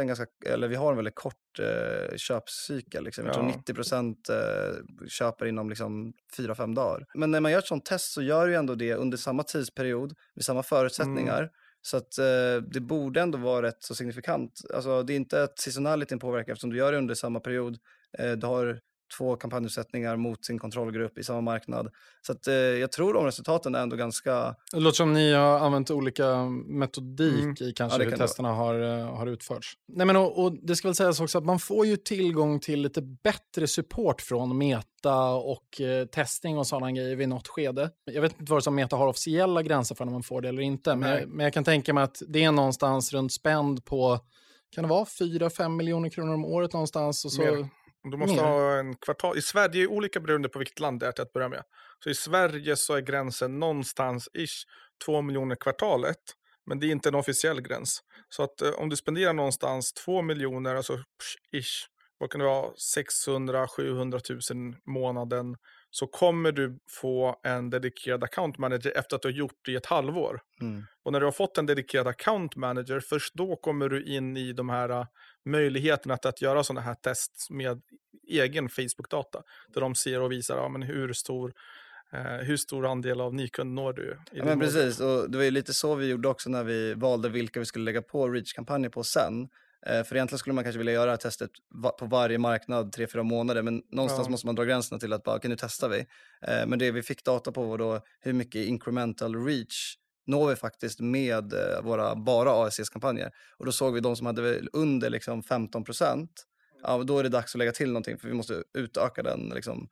en ganska, eller vi har en väldigt kort eh, köpcykel, liksom. jag ja. tror 90 procent eh, köper inom liksom, 4-5 dagar. Men när man gör ett sånt test så gör du ändå det under samma tidsperiod, med samma förutsättningar. Mm. Så att eh, det borde ändå vara rätt så signifikant. Alltså det är inte att seasonalityn påverkar eftersom du gör det under samma period. Eh, du har två kampanjutsättningar mot sin kontrollgrupp i samma marknad. Så att, eh, jag tror de resultaten är ändå ganska... Det låter som ni har använt olika metodik mm. i kanske ja, hur testerna har, eh, har utförts. Nej, men, och, och, det ska väl sägas också att man får ju tillgång till lite bättre support från Meta och eh, testning och sådana grejer vid något skede. Jag vet inte vad som Meta har officiella gränser för när man får det eller inte, men jag, men jag kan tänka mig att det är någonstans runt spänd på kan det vara 4-5 miljoner kronor om året någonstans? Och så Mer. Du måste Mer. ha en kvartal. I Sverige, det är olika beroende på vilket land det är till att börja med. Så i Sverige så är gränsen någonstans ish 2 miljoner kvartalet. Men det är inte en officiell gräns. Så att eh, om du spenderar någonstans 2 miljoner, alltså ish, vad kan det vara, 600-700 000 månaden, så kommer du få en dedikerad account manager efter att du har gjort det i ett halvår. Mm. Och när du har fått en dedikerad account manager, först då kommer du in i de här uh, möjligheterna att, att göra sådana här tests med egen Facebook-data. Där de ser och visar ja, men hur stor Uh, hur stor andel av nykund når du? Ja, men precis, och det var ju lite så vi gjorde också när vi valde vilka vi skulle lägga på reach-kampanjer på sen. Eh, för egentligen skulle man kanske vilja göra testet på varje marknad tre, fyra månader, men någonstans ja. måste man dra gränserna till att bara, okej nu testar vi. Eh, men det vi fick data på var då hur mycket incremental reach når vi faktiskt med eh, våra bara ASC-kampanjer. Och då såg vi de som hade under liksom 15 procent, ja, då är det dags att lägga till någonting för vi måste utöka den liksom,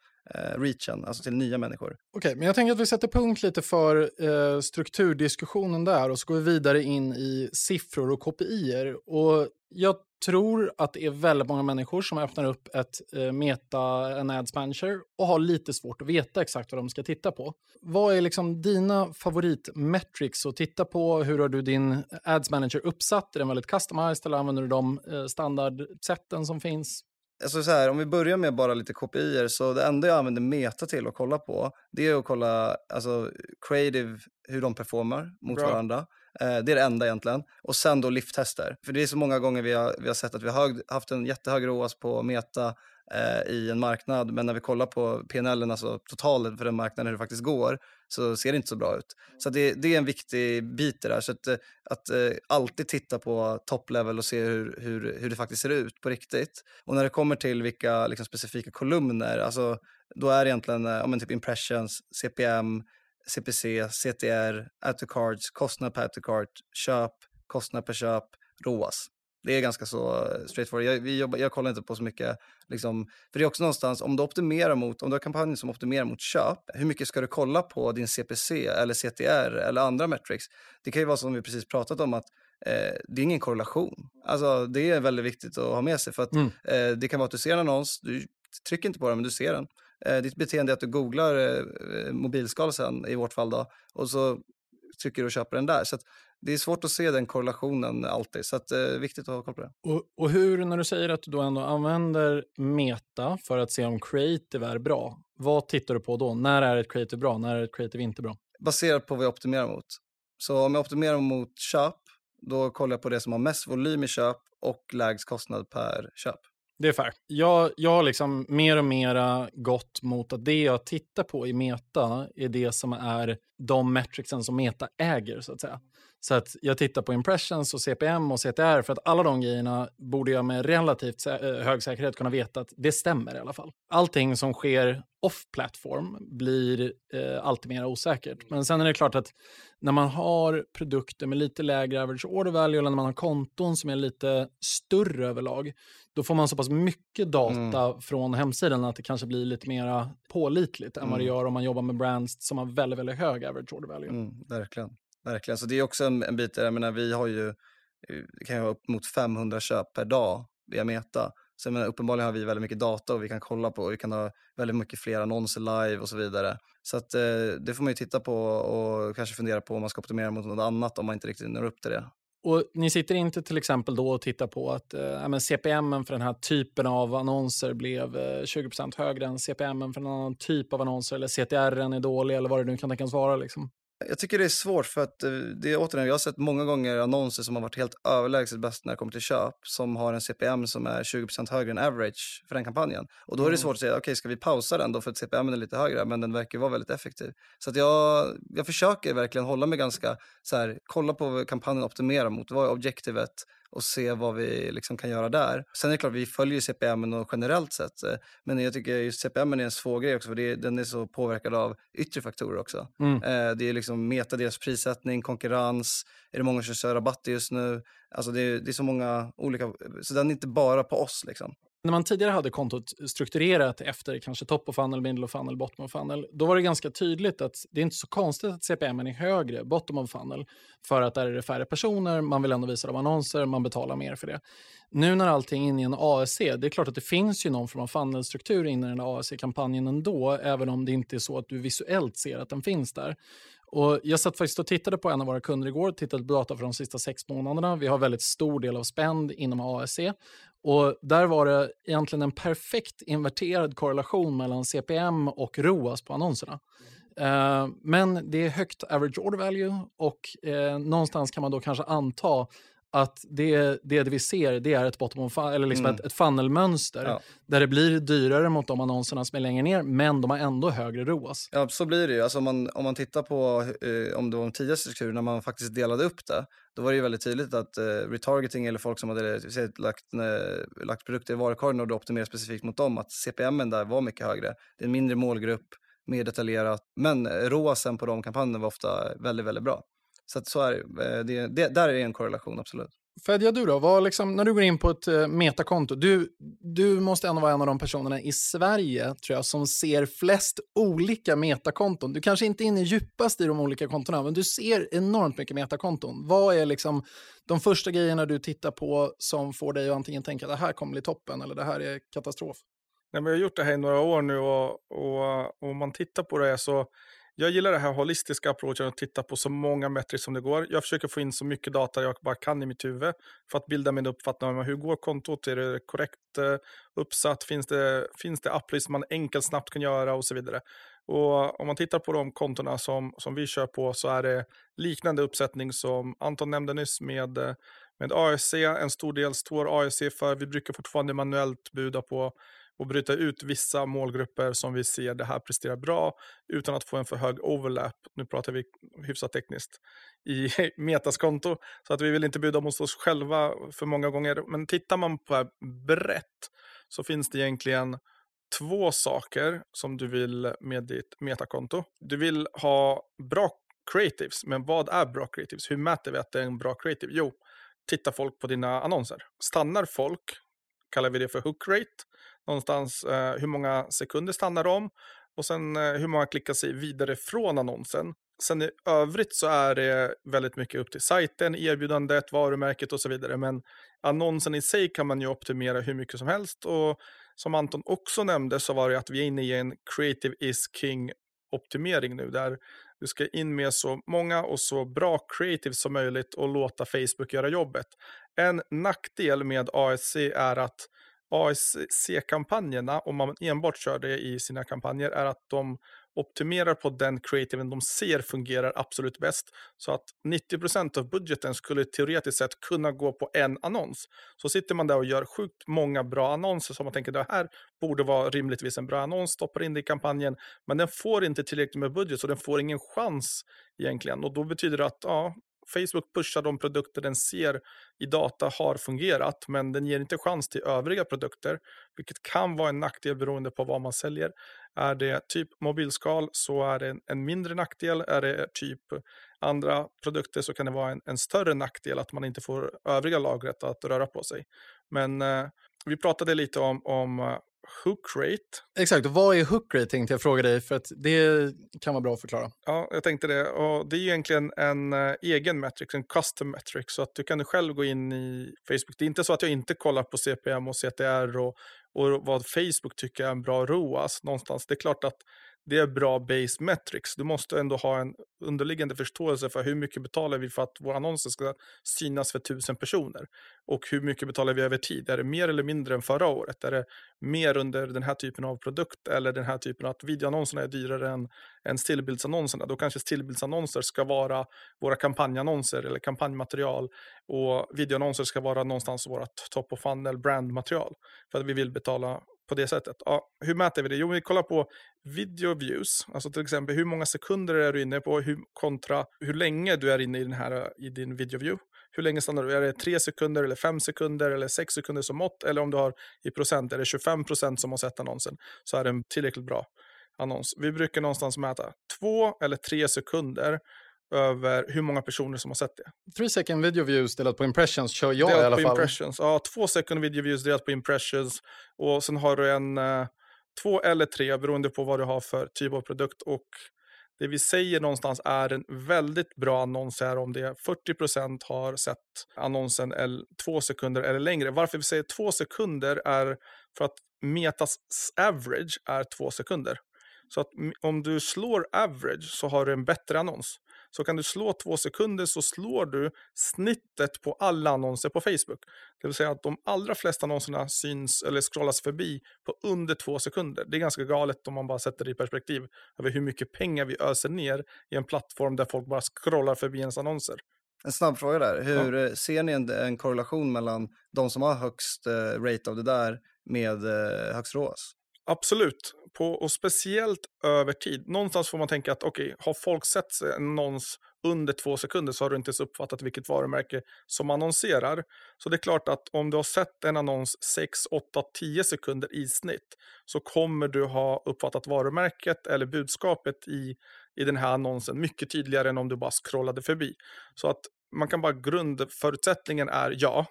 reachen, alltså till nya människor. Okej, okay, men jag tänker att vi sätter punkt lite för eh, strukturdiskussionen där och så går vi vidare in i siffror och KPI. Och jag tror att det är väldigt många människor som öppnar upp ett eh, Meta, en Ads Manager och har lite svårt att veta exakt vad de ska titta på. Vad är liksom dina favoritmetrics att titta på? Hur har du din Ads Manager uppsatt? Är den väldigt customized eller använder du de eh, standardsätten som finns? Alltså så här, om vi börjar med bara lite kopior, så det enda jag använder Meta till att kolla på, det är att kolla alltså, creative, hur de performar mot Bra. varandra. Eh, det är det enda egentligen. Och sen då lifttester. För det är så många gånger vi har, vi har sett att vi har haft en jättehög ROAS på Meta eh, i en marknad, men när vi kollar på PNL, alltså totalen för den marknaden, hur det faktiskt går, så ser det inte så bra ut. Så det, det är en viktig bit det där. Så att, eh, att eh, alltid titta på top level och se hur, hur, hur det faktiskt ser ut på riktigt. Och när det kommer till vilka liksom, specifika kolumner, alltså, då är det egentligen uh, typ impressions, CPM, CPC, CTR, add to cards, kostnad per add to cart, köp, kostnad per köp, ROAS. Det är ganska så eh, straightforward. Jag, vi jobbar, jag kollar inte på så mycket, liksom, för det är också någonstans, om du optimerar mot, om du har kampanjer som optimerar mot köp, hur mycket ska du kolla på din CPC eller CTR eller andra metrics? Det kan ju vara som vi precis pratat om att eh, det är ingen korrelation. Alltså det är väldigt viktigt att ha med sig för att Mm. eh, det kan vara att du ser en annons, du trycker inte på den men du ser den. Eh, ditt beteende är att du googlar eh, mobilskal sen i vårt fall då och så trycker du och köper den där. Så det är svårt att se den korrelationen alltid så att eh, viktigt att ha koll på det. Och, och hur, när du säger att du då ändå använder meta för att se om creative är bra, vad tittar du på då? När är ett creative bra? När är ett creative inte bra? Baserat på vad jag optimerar mot. Så om jag optimerar mot köp, då kollar jag på det som har mest volym i köp och lägst kostnad per köp. Det är fair. Jag, jag har liksom mer och mer gått mot att det jag tittar på i Meta är det som är de metricsen som Meta äger, så att säga. Så att jag tittar på impressions och CPM och CTR för att alla de grejerna borde jag med relativt eh, hög säkerhet kunna veta att det stämmer i alla fall. Allting som sker off-platform blir eh, alltid mer osäkert. Men sen är det klart att när man har produkter med lite lägre average order value eller när man har konton som är lite större överlag, då får man så pass mycket data från hemsidan att det kanske blir lite mer pålitligt än vad det Mm. gör om man jobbar med brands som har väldigt, väldigt hög average order value. Mm, verkligen verkligen. Så det är också en, en bit där, jag menar, vi har ju, eh, det kan ju vara upp mot 500 köp per dag via Meta. Så jag menar, uppenbarligen har vi väldigt mycket data och vi kan kolla på, och vi kan ha väldigt mycket fler annonser live och så vidare. Så att eh, det får man ju titta på och kanske fundera på om man ska optimera mot något annat om man inte riktigt når upp till det. Och ni sitter inte till exempel då och tittar på att eh, men CPM för den här typen av annonser blev eh, 20% högre än CPM för en annan typ av annonser eller CTR är dålig eller vad det nu kan tänkas vara. Liksom. Jag tycker det är svårt för att eh, det är återigen, jag har sett många gånger annonser som har varit helt överlägset bäst när det kommer till köp som har en CPM som är 20% högre än average för den kampanjen. Och då är det Mm. svårt att säga, okej ska vi pausa den då för att CPM är lite högre men den verkar vara väldigt effektiv. Så att jag, jag försöker verkligen hålla mig ganska så här, kolla på kampanjen optimerar mot, vad är objektivet och se vad vi liksom kan göra där. Sen är det klart, vi följer CPM och generellt sett, eh, men jag tycker just CPM är en svår grej också för det, den är så påverkad av yttre faktorer också. Mm. Eh, det är liksom meta deras prissättning, konkurrens, är det många som kör rabatter just nu? Alltså det, är- det är så många olika, så den är inte bara på oss liksom. När man tidigare hade kontot strukturerat efter kanske top of funnel, middle of funnel, bottom of funnel, då var det ganska tydligt att det är inte så konstigt att CPM är högre bottom of funnel för att där är det färre personer, man vill ändå visa dem annonser, man betalar mer för det. Nu när allting är inne i en ASC, det är klart att det finns ju någon form av funnelstruktur inne i den där ASC-kampanjen ändå, även om det inte är så att du visuellt ser att den finns där. Och jag satt faktiskt och tittade på en av våra kunder igår, tittade på data för de sista sex månaderna. Vi har väldigt stor del av spend inom ASC. Och där var det egentligen en perfekt inverterad korrelation mellan CPM och ROAS på annonserna. Eh, men det är högt average order value och eh, någonstans kan man då kanske anta att det, det vi ser det är ett bottom of, fu- eller liksom Mm. ett, ett funnelmönster Ja. där det blir dyrare mot de annonserna som är längre ner, men de har ändå högre ROAS. Ja, så blir det ju. Alltså om, man, om man tittar på eh, om det var en tidigare struktur när man faktiskt delade upp det, då var det ju väldigt tydligt att eh, retargeting eller folk som hade säg, lagt, eh, lagt produkter i varukorgen och då optimerat specifikt mot dem, att CPM där var mycket högre. Det är en mindre målgrupp, mer detaljerat, men eh, ROASen på de kampanjerna var ofta väldigt, väldigt bra. Så att så är det. Eh, det, det. Där är det en korrelation, absolut. Fedja, du då? Vad liksom, när du går in på ett uh, metakonto, du, du måste ändå vara en av de personerna i Sverige tror jag, som ser flest olika metakonton. Du kanske inte är inne djupast i de olika kontona, men du ser enormt mycket metakonton. Vad är liksom de första grejerna du tittar på som får dig att antingen tänka att det här kommer bli toppen eller det här är katastrof? Nej, men jag har gjort det här i några år nu och, och, och om man tittar på det så jag gillar det här holistiska approachen att titta på så många metrics som det går. Jag försöker få in så mycket data jag bara kan i mitt huvud för att bilda min uppfattning om hur går kontot, är det korrekt eh, uppsatt, finns det, finns det applis som man enkelt snabbt kan göra och så vidare. Och om man tittar på de kontona som, som vi kör på så är det liknande uppsättning som Anton nämnde nyss med, med ASC, en stor del står ASC för. Vi brukar fortfarande manuellt buda på och bryta ut vissa målgrupper som vi ser det här presterar bra utan att få en för hög overlap. Nu pratar vi hyfsat tekniskt i Metas konto så att vi vill inte bjuda mot oss själva för många gånger. Men tittar man på det här brett så finns det egentligen två saker som du vill med ditt metakonto. Du vill ha bra creatives, men vad är bra creatives? Hur mäter vi att det är en bra creative? Jo, tittar folk på dina annonser. Stannar folk, kallar vi det för hook rate, någonstans eh, hur många sekunder stannar de och sen eh, hur många klickar sig vidare från annonsen. Sen i övrigt så är det väldigt mycket upp till sajten, erbjudandet, varumärket och så vidare. Men annonsen i sig kan man ju optimera hur mycket som helst. Och som Anton också nämnde så var det att vi är inne i en creative is king optimering nu där du ska in med så många och så bra creative som möjligt och låta Facebook göra jobbet. En nackdel med ASC är att ASC-kampanjerna, om man enbart kör det i sina kampanjer, är att de optimerar på den creativen de ser fungerar absolut bäst. Så att 90% av budgeten skulle teoretiskt sett kunna gå på en annons. Så sitter man där och gör sjukt många bra annonser som man tänker det här borde vara rimligtvis en bra annons, stoppar in det i kampanjen, men den får inte tillräckligt med budget så den får ingen chans egentligen. Och då betyder det att ja, Facebook pushar de produkter den ser i data har fungerat, men den ger inte chans till övriga produkter, vilket kan vara en nackdel beroende på vad man säljer. Är det typ mobilskal så är det en, mindre nackdel. Är det typ andra produkter så kan det vara en, en större nackdel att man inte får övriga lagret att röra på sig. Men eh, vi pratade lite om, om eh, hook rate. Exakt, och vad är hook rate tänkte jag fråga dig, för att det kan vara bra att förklara. Ja, jag tänkte det. Och det är egentligen en uh, egen metric, en custom metric, så att du kan själv gå in i Facebook. Det är inte så att jag inte kollar på CPM och CTR och, och vad Facebook tycker är en bra ROAS någonstans. Det är klart att det är bra base metrics. Du måste ändå ha en underliggande förståelse för hur mycket betalar vi för att våra annonser ska synas för tusen personer. Och hur mycket betalar vi över tid? Är det mer eller mindre än förra året? Är det mer under den här typen av produkt eller den här typen av att videoannonserna är dyrare än, än stillbildsannonserna? Då kanske stillbildsannonser ska vara våra kampanjannonser eller kampanjmaterial och videoannonser ska vara någonstans vårt top of funnel brandmaterial för att vi vill betala på det sättet. Ja, hur mäter vi det? Jo, vi kollar på video views, alltså till exempel hur många sekunder är du inne på hur, kontra hur länge du är inne i, den här, i din video view. Hur länge stannar du? Är det tre sekunder eller fem sekunder eller sex sekunder som mått? Eller om du har i procent, är det 25 procent som har sett annonsen så är det en tillräckligt bra annons. Vi brukar någonstans mäta två eller tre sekunder över hur många personer som har sett det. Three second video views delat på impressions kör jag delat i alla på fall. Impressions. Ja, två second video views delat på impressions. Och sen har du en uh, två eller tre beroende på vad du har för typ av produkt. Och det vi säger någonstans är en väldigt bra annons här om det 40% har sett annonsen eller två sekunder eller längre. Varför vi säger två sekunder är för att Metas average är två sekunder. Så att om du slår average så har du en bättre annons. Så kan du slå två sekunder så slår du snittet på alla annonser på Facebook. Det vill säga att de allra flesta annonserna syns eller scrollas förbi på under två sekunder. Det är ganska galet om man bara sätter det i perspektiv över hur mycket pengar vi öser ner i en plattform där folk bara scrollar förbi ens annonser. En snabb fråga där. Hur ja. ser ni en, en, korrelation mellan de som har högst uh, rate av det där med uh, högst ROAS? Absolut, på, och speciellt över tid. Någonstans får man tänka att okej, okay, har folk sett en annons under två sekunder så har du inte ens uppfattat vilket varumärke som annonserar. Så det är klart att om du har sett en annons 6, 8, 10 sekunder i snitt så kommer du ha uppfattat varumärket eller budskapet i, i den här annonsen mycket tydligare än om du bara scrollade förbi. Så att man kan bara grundförutsättningen är ja.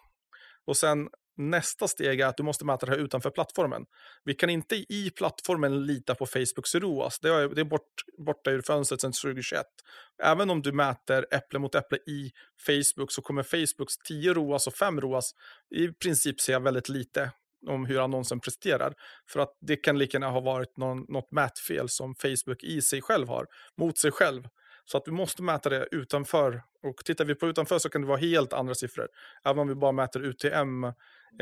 Och sen nästa steg är att du måste mäta det här utanför plattformen. Vi kan inte i plattformen lita på Facebooks ROAS. Det är, det är bort, borta ur fönstret sedan 2021. Även om du mäter äpple mot äpple i Facebook så kommer Facebooks 10 ROAS och 5 ROAS i princip säga väldigt lite om hur annonsen presterar. För att det kan lika gärna ha varit någon, något mätfel som Facebook i sig själv har mot sig själv. Så att vi måste mäta det utanför. Och tittar vi på utanför så kan det vara helt andra siffror. Även om vi bara mäter UTM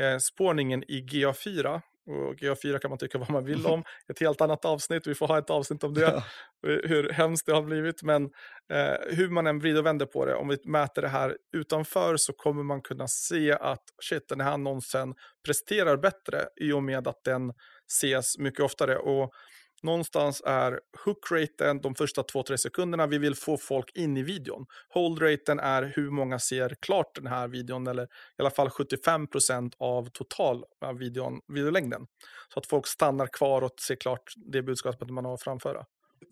eh, spårningen i GA4. Och GA4 kan man tycka vad man vill om. Ett helt annat avsnitt, vi får ha ett avsnitt om det. Ja. Hur hemskt det har blivit. Men eh, hur man än vrider och vänder på det, om vi mäter det här utanför så kommer man kunna se att shit, den här annonsen presterar bättre i och med att den ses mycket oftare. Och Någonstans är hookraten de första 2-3 sekunderna. Vi vill få folk in i videon. Holdraten är hur många ser klart den här videon eller i alla fall 75% av total videon, videolängden. Så att folk stannar kvar och ser klart det budskapet man har att framföra.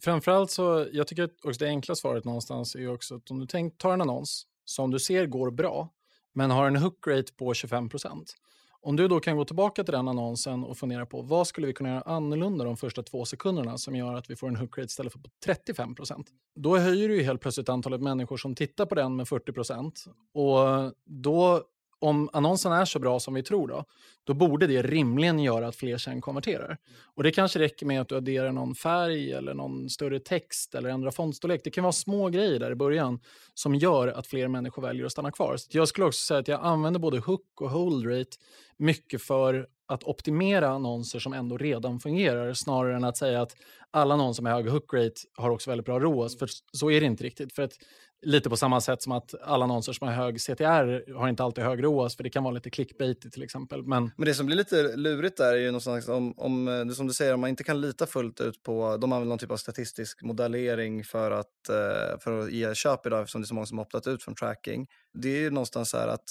Framförallt så, jag tycker också det enkla svaret någonstans är också att om du tänk, tar en annons som du ser går bra, men har en hook rate på 25 om du då kan gå tillbaka till den annonsen och fundera på vad skulle vi kunna göra annorlunda de första två sekunderna som gör att vi får en hook rate istället för på 35% Då höjer du ju helt plötsligt antalet människor som tittar på den med 40% och då om annonsen är så bra som vi tror då, då borde det rimligen göra att fler sen konverterar. Och det kanske räcker med att du adderar någon färg eller någon större text eller ändrar fontstorlek. Det kan vara små grejer där i början som gör att fler människor väljer att stanna kvar. Så jag skulle också säga att jag använder både hook och hold rate mycket för att optimera annonser som ändå redan fungerar snarare än att säga att alla annonser med hög hook rate har också väldigt bra ROAS. För så är det inte riktigt. För att lite på samma sätt som att alla annonser som har hög CTR har inte alltid hög ROAS, för det kan vara lite clickbait till exempel. Men, Men det som blir lite lurigt där är ju någonstans om, om eh, som du säger, om man inte kan lita fullt ut på, de använder någon typ av statistisk modellering för att, eh, för att ge köp idag eftersom det är så många som har optat ut från tracking. Det är ju någonstans så här att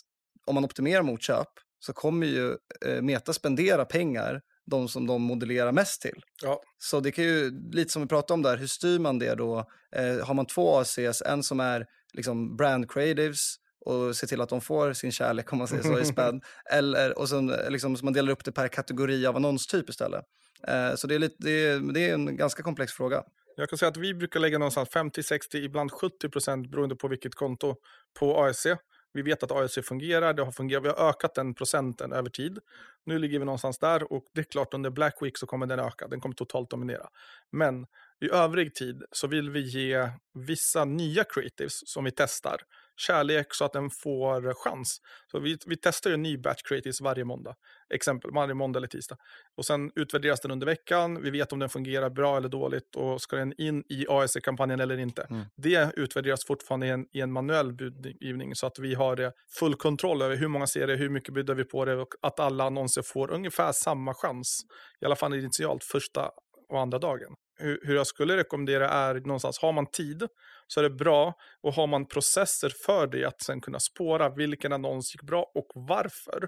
om man optimerar mot köp så kommer ju eh, Meta spendera pengar de som de modellerar mest till. Ja. Så det kan ju, lite som vi pratade om där, hur styr man det då? Eh, har man två ACs, en som är liksom brand creatives och ser till att de får sin kärlek om man säger så i spänn, eller, och sen liksom, så man delar upp det per kategori av annonstyp istället. Eh, så det är, lite, det, är, det är en ganska komplex fråga. Jag kan säga att vi brukar lägga någonstans 50-60, ibland 70 procent beroende på vilket konto på ASC. Vi vet att ASC fungerar, det har fungerat, vi har ökat den procenten över tid. Nu ligger vi någonstans där och det är klart under Black Week så kommer den öka, den kommer totalt dominera. Men i övrig tid så vill vi ge vissa nya creatives som vi testar kärlek så att den får chans. Så vi, vi testar ju en ny batch creatives varje måndag, exempel varje måndag eller tisdag. Och sen utvärderas den under veckan, vi vet om den fungerar bra eller dåligt och ska den in i ASC-kampanjen eller inte. Mm. Det utvärderas fortfarande i en, i en manuell budgivning så att vi har full kontroll över hur många ser det, hur mycket bjuder vi på det och att alla annonser får ungefär samma chans, i alla fall initialt första och andra dagen hur, hur jag skulle rekommendera är någonstans, har man tid så är det bra och har man processer för det att sen kunna spåra vilken annons gick bra och varför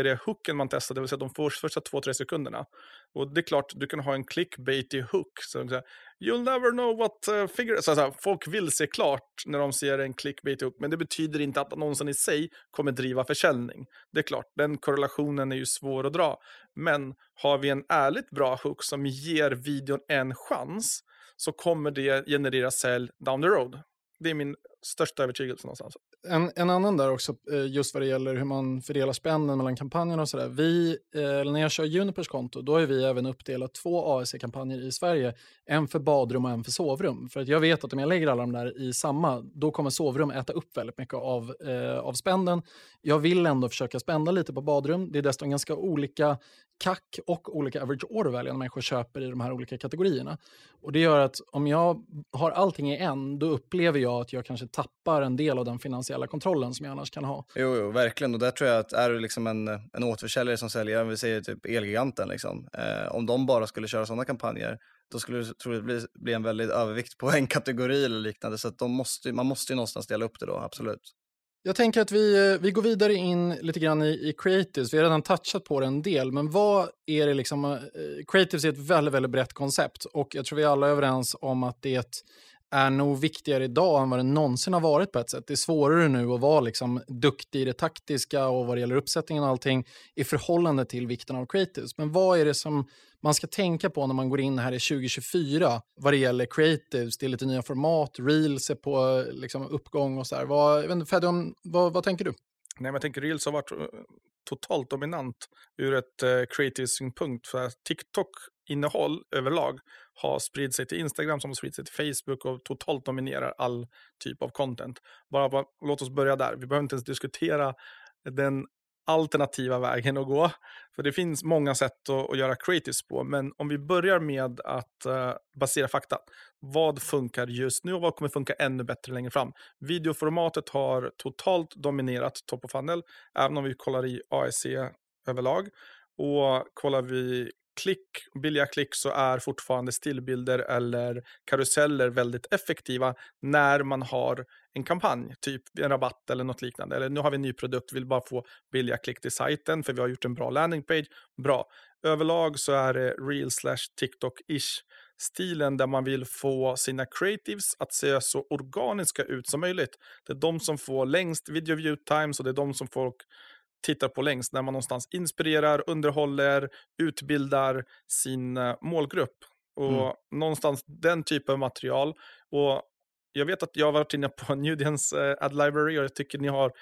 är det hooken man testar, det vill säga de första två, tre sekunderna. Och det är klart, du kan ha en clickbait hook. Så säger, You'll never know what uh, figure... Så, så här, folk vill se klart när de ser en clickbait hook, men det betyder inte att annonsen i sig kommer driva försäljning. Det är klart, den korrelationen är ju svår att dra. Men har vi en ärligt bra hook som ger videon en chans, så kommer det generera sälj down the road. Det är min största övertygelse någonstans. En, en annan där också, eh, just vad det gäller hur man fördelar spännen mellan kampanjerna och sådär. Vi, eh, när jag kör Junipers konto, då har vi även uppdelat två ASC-kampanjer i Sverige. En för badrum och en för sovrum. För att jag vet att om jag lägger alla de där i samma, då kommer sovrum äta upp väldigt mycket av, eh, av spänden. Jag vill ändå försöka spända lite på badrum. Det är dessutom ganska olika CAC och olika average order value när människor köper i de här olika kategorierna. Och Det gör att om jag har allting i en, då upplever jag att jag kanske tappar en del av den finansiella kontrollen som jag annars kan ha. Jo, jo verkligen. Och där tror jag att är du liksom en, en återförsäljare som säljer, vi säger typ Elgiganten, liksom, eh, om de bara skulle köra sådana kampanjer, då skulle det troligtvis bli, bli en väldigt övervikt på en kategori eller liknande. Så de måste, man måste ju någonstans dela upp det då, absolut. Jag tänker att vi, eh, vi går vidare in lite grann i, i creatives. Vi har redan touchat på det en del, men vad är det liksom... Eh, creatives är ett väldigt, väldigt brett koncept och jag tror vi alla är överens om att det är nog viktigare idag än vad det någonsin har varit på ett sätt. Det är svårare nu att vara liksom duktig i det taktiska och vad det gäller uppsättningen och allting i förhållande till vikten av creatives. Men vad är det som man ska tänka på när man går in här i 2024 vad det gäller creatives? Det är lite nya format, reels är på liksom, uppgång och så här. Vad, Fedon, vad, vad tänker du? Nej, men jag tänker Reels har varit eh, totalt dominant ur ett eh, creative-synpunkt. För TikTok-innehåll överlag har spridit sig till Instagram som har spridit sig till Facebook och totalt dominerar all typ av content. Bara, bara låt oss börja där. Vi behöver inte ens diskutera den alternativa vägen att gå. För det finns många sätt att, att göra creatives på. Men om vi börjar med att uh, basera fakta. Vad funkar just nu och vad kommer funka ännu bättre längre fram? Videoformatet har totalt dominerat top of funnel. Även om vi kollar i AEC överlag. Och kollar vi klick, billiga klick så är fortfarande stillbilder eller karuseller väldigt effektiva när man har en kampanj, typ en rabatt eller något liknande. Eller nu har vi en ny produkt, vill bara få billiga klick till sajten för vi har gjort en bra landingpage. Bra. Överlag så är det real slash TikTok-ish stilen där man vill få sina creatives att se så organiska ut som möjligt. Det är de som får längst video view times och det är de som folk tittar på längst när man någonstans inspirerar, underhåller, utbildar sin uh, målgrupp. Och mm. någonstans den typen av material. Och jag vet att jag har varit inne på Nudians uh, Ad Library och jag tycker ni har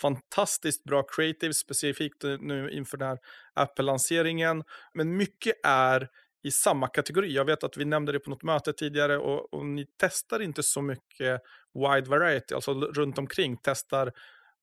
fantastiskt bra creative, specifikt nu inför den här Apple-lanseringen. Men mycket är i samma kategori. Jag vet att vi nämnde det på något möte tidigare och, och ni testar inte så mycket wide variety, alltså runt omkring testar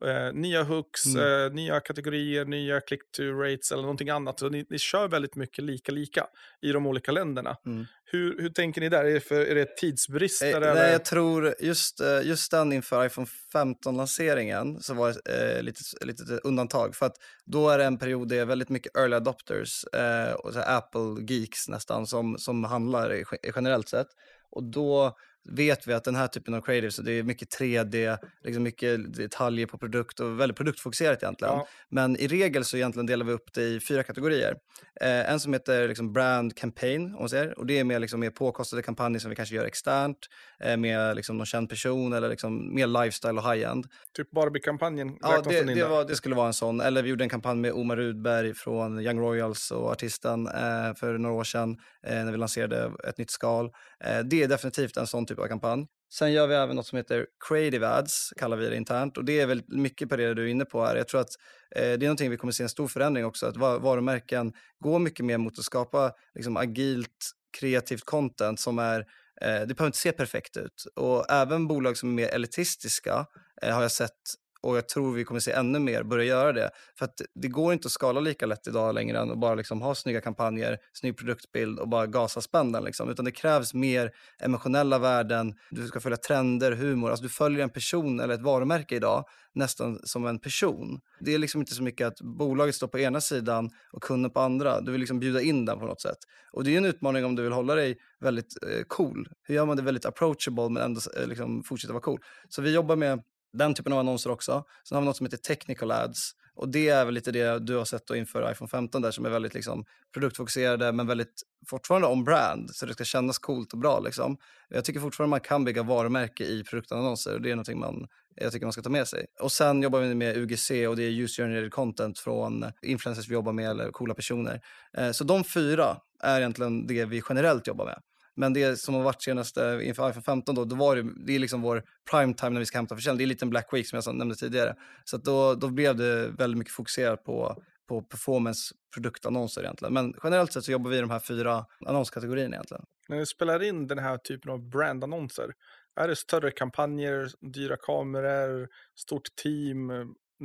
eh, nya hooks, mm. eh, nya kategorier, nya click-to-rates eller någonting annat. Så ni, ni kör väldigt mycket lika lika i de olika länderna. Mm. Hur, hur tänker ni där? Är det, för, är det tidsbrist? Eh, nej, jag tror just, eh, just den inför iPhone 15-lanseringen så var det eh, lite, lite undantag. För att då är det en period där det är väldigt mycket early adopters eh, och Apple-geeks nästan som, som handlar generellt sett. Och då vet vi att den här typen av creative, så det är mycket 3D, liksom mycket detaljer på produkt och väldigt produktfokuserat egentligen. Ja. Men i regel så egentligen delar vi upp det i fyra kategorier. Eh, en som heter liksom brand campaign, om man säger, och det är mer, liksom, mer påkostade kampanjer som vi kanske gör externt, eh, med liksom, någon känd person eller liksom, mer lifestyle och high-end. Typ Barbie-kampanjen? Ja, det, det, var, det, skulle vara en sån. Eller vi gjorde en kampanj med Omar Rudberg från Young Royals och artisten eh, för några år sedan eh, när vi lanserade ett nytt skal. Eh, det är definitivt en sån typ Typ av kampanj. Sen gör vi även något som heter creative ads, kallar vi det internt. Och det är väl mycket på det du är inne på här. Jag tror att eh, det är någonting vi kommer se en stor förändring också. Att varumärken går mycket mer mot att skapa liksom, agilt, kreativt content som är eh, det behöver inte se perfekt ut. Och även bolag som är mer elitistiska eh, har jag sett och jag tror vi kommer se ännu mer börja göra det. För att det går inte att skala lika lätt idag längre än att bara liksom ha snygga kampanjer, snygg produktbild och bara gasa spännen. Liksom. Utan det krävs mer emotionella värden, du ska följa trender, humor. Alltså du följer en person eller ett varumärke idag nästan som en person. Det är liksom inte så mycket att bolaget står på ena sidan och kunden på andra. Du vill liksom bjuda in den på något sätt. Och det är en utmaning om du vill hålla dig väldigt eh, cool. Hur gör man det väldigt approachable men ändå eh, liksom fortsätta vara cool? Så vi jobbar med den typen av annonser också. Sen har vi något som heter technical ads. Och det är väl lite det du har sett inför iPhone 15 där som är väldigt liksom, produktfokuserade men väldigt fortfarande on brand så det ska kännas coolt och bra. Liksom. Jag tycker fortfarande man kan bygga varumärke i produktannonser och det är någonting man, jag tycker man ska ta med sig. Och sen jobbar vi med UGC och det är User Generated Content från influencers vi jobbar med eller coola personer. Eh, så de fyra är egentligen det vi generellt jobbar med. Men det som har varit senaste inför iPhone 15 då, då var det, det är liksom vår prime time när vi ska hämta försäljning. Det är lite en Black Week som jag nämnde tidigare. Så då, då blev det väldigt mycket fokuserat på, på performance produktannonser egentligen. Men generellt sett så jobbar vi i de här fyra annonskategorierna egentligen. När ni spelar in den här typen av brandannonser, är det större kampanjer, dyra kameror, stort team,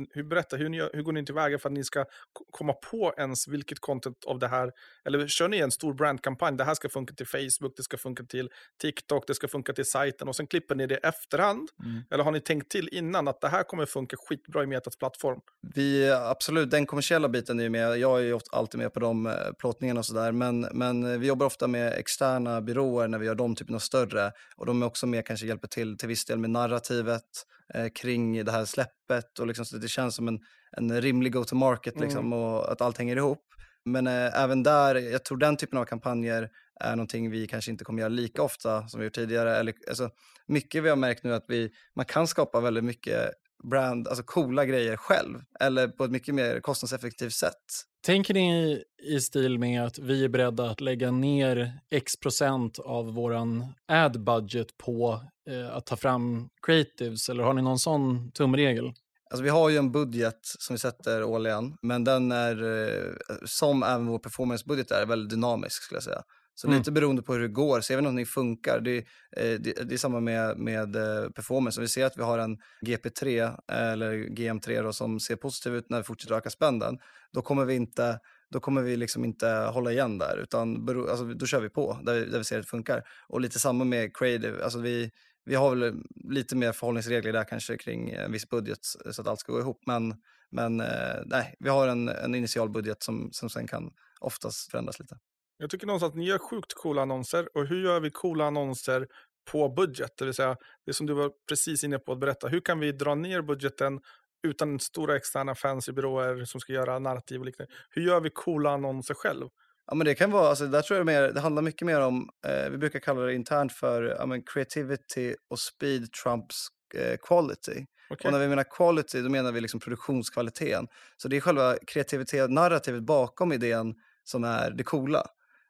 hur, berätta, hur, ni, hur går ni tillväga för att ni ska komma på ens vilket content av det här, eller kör ni en stor brandkampanj, det här ska funka till Facebook, det ska funka till TikTok, det ska funka till sajten och sen klipper ni det efterhand? Mm. Eller har ni tänkt till innan att det här kommer funka skitbra i Metas plattform? Vi, absolut, den kommersiella biten är ju med, jag är ju alltid med på de eh, plåtningarna och sådär, men, men vi jobbar ofta med externa byråer när vi gör de typerna av större och de är också med, kanske hjälper till till viss del med narrativet, kring det här släppet och liksom, så det känns som en, en rimlig go-to-market liksom, mm. och att allt hänger ihop. Men eh, även där, jag tror den typen av kampanjer är någonting vi kanske inte kommer göra lika ofta som vi gjort tidigare. Eller, alltså, mycket vi har märkt nu att vi, man kan skapa väldigt mycket brand, alltså coola grejer själv eller på ett mycket mer kostnadseffektivt sätt. Tänker ni i stil med att vi är beredda att lägga ner x procent av våran ad budget på eh, att ta fram creatives eller har ni någon sån tumregel? Alltså vi har ju en budget som vi sätter årligen, men den är, eh, som även vår performancebudget är, väldigt dynamisk skulle jag säga. Så mm. lite beroende på hur det går, ser vi någonting funkar, det, eh, det, det är samma med, med eh, performance. Om vi ser att vi har en GP3 eller GM3 då, som ser positiv ut när vi fortsätter öka spänden, då kommer vi inte då kommer vi liksom inte hålla igen där, utan alltså, då kör vi på där vi, där vi ser att det funkar. Och lite samma med creative, alltså vi, vi har väl lite mer förhållningsregler där kanske kring en viss budget så att allt ska gå ihop. Men, men eh, nej, vi har en, en initial budget som, som sen kan oftast förändras lite. Jag tycker någonstans att ni gör sjukt coola annonser. Och hur gör vi coola annonser på budget? Det vill säga, det som du var precis inne på att berätta. Hur kan vi dra ner budgeten utan stora externa fancy byråer som ska göra narrativ och liknande? Hur gör vi coola annonser själv? Ja, men det kan vara, alltså, där tror jag mer, det handlar mycket mer om, eh, vi brukar kalla det internt för ja, men creativity och speed trumps eh, quality. Okej. Och när vi menar quality, då menar vi liksom produktionskvaliteten. Så det är själva kreativitet, narrativet bakom idén som är det coola.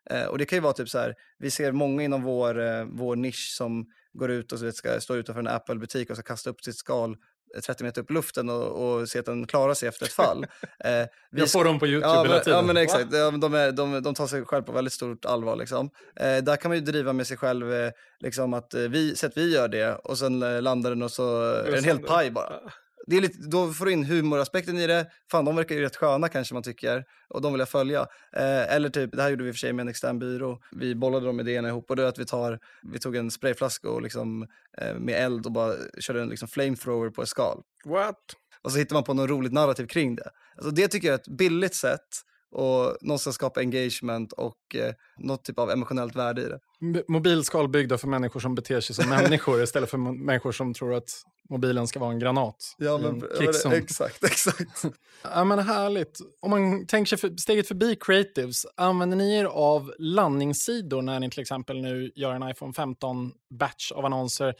Eh, och det kan ju vara typ så här, vi ser många inom vår, eh, vår nisch som går ut och så vet, ska stå utanför en Apple-butik och ska kasta upp sitt skal eh, 30 meter upp i luften och, och se att den klarar sig efter ett fall. Eh, Jag får dem på YouTube Ja hela tiden. ja, men exakt. Ja, men de, är, de, de tar sig själv på väldigt stort allvar. Liksom. Eh, där kan man ju driva med sig själv, eh, liksom att eh, vi, så att vi gör det och sen eh, landar den och så är den helt paj bara. Det är lite, då får du in humoraspekten i det. Fan, de verkar ju rätt sköna kanske man tycker. Och de vill jag följa. Eh, eller typ, det här gjorde vi för sig med en extern byrå. Vi bollade de idéerna ihop och det är att vi, tar, vi tog en sprayflaska och liksom, eh, med eld och bara körde en liksom flamethrower på ett skal. What? Och så hittar man på något roligt narrativ kring det. Alltså det tycker jag är ett billigt sätt och någonstans skapa engagement och eh, något typ av emotionellt värde i det. Mobilskal byggda för människor som beter sig som människor istället för människor som tror att mobilen ska vara en granat i en krigszon. exakt, exakt. Ja, men härligt. Om man tänker sig för, steget förbi creatives, använder ni er av landningssidor när ni till exempel nu gör en iPhone 15 batch av annonser?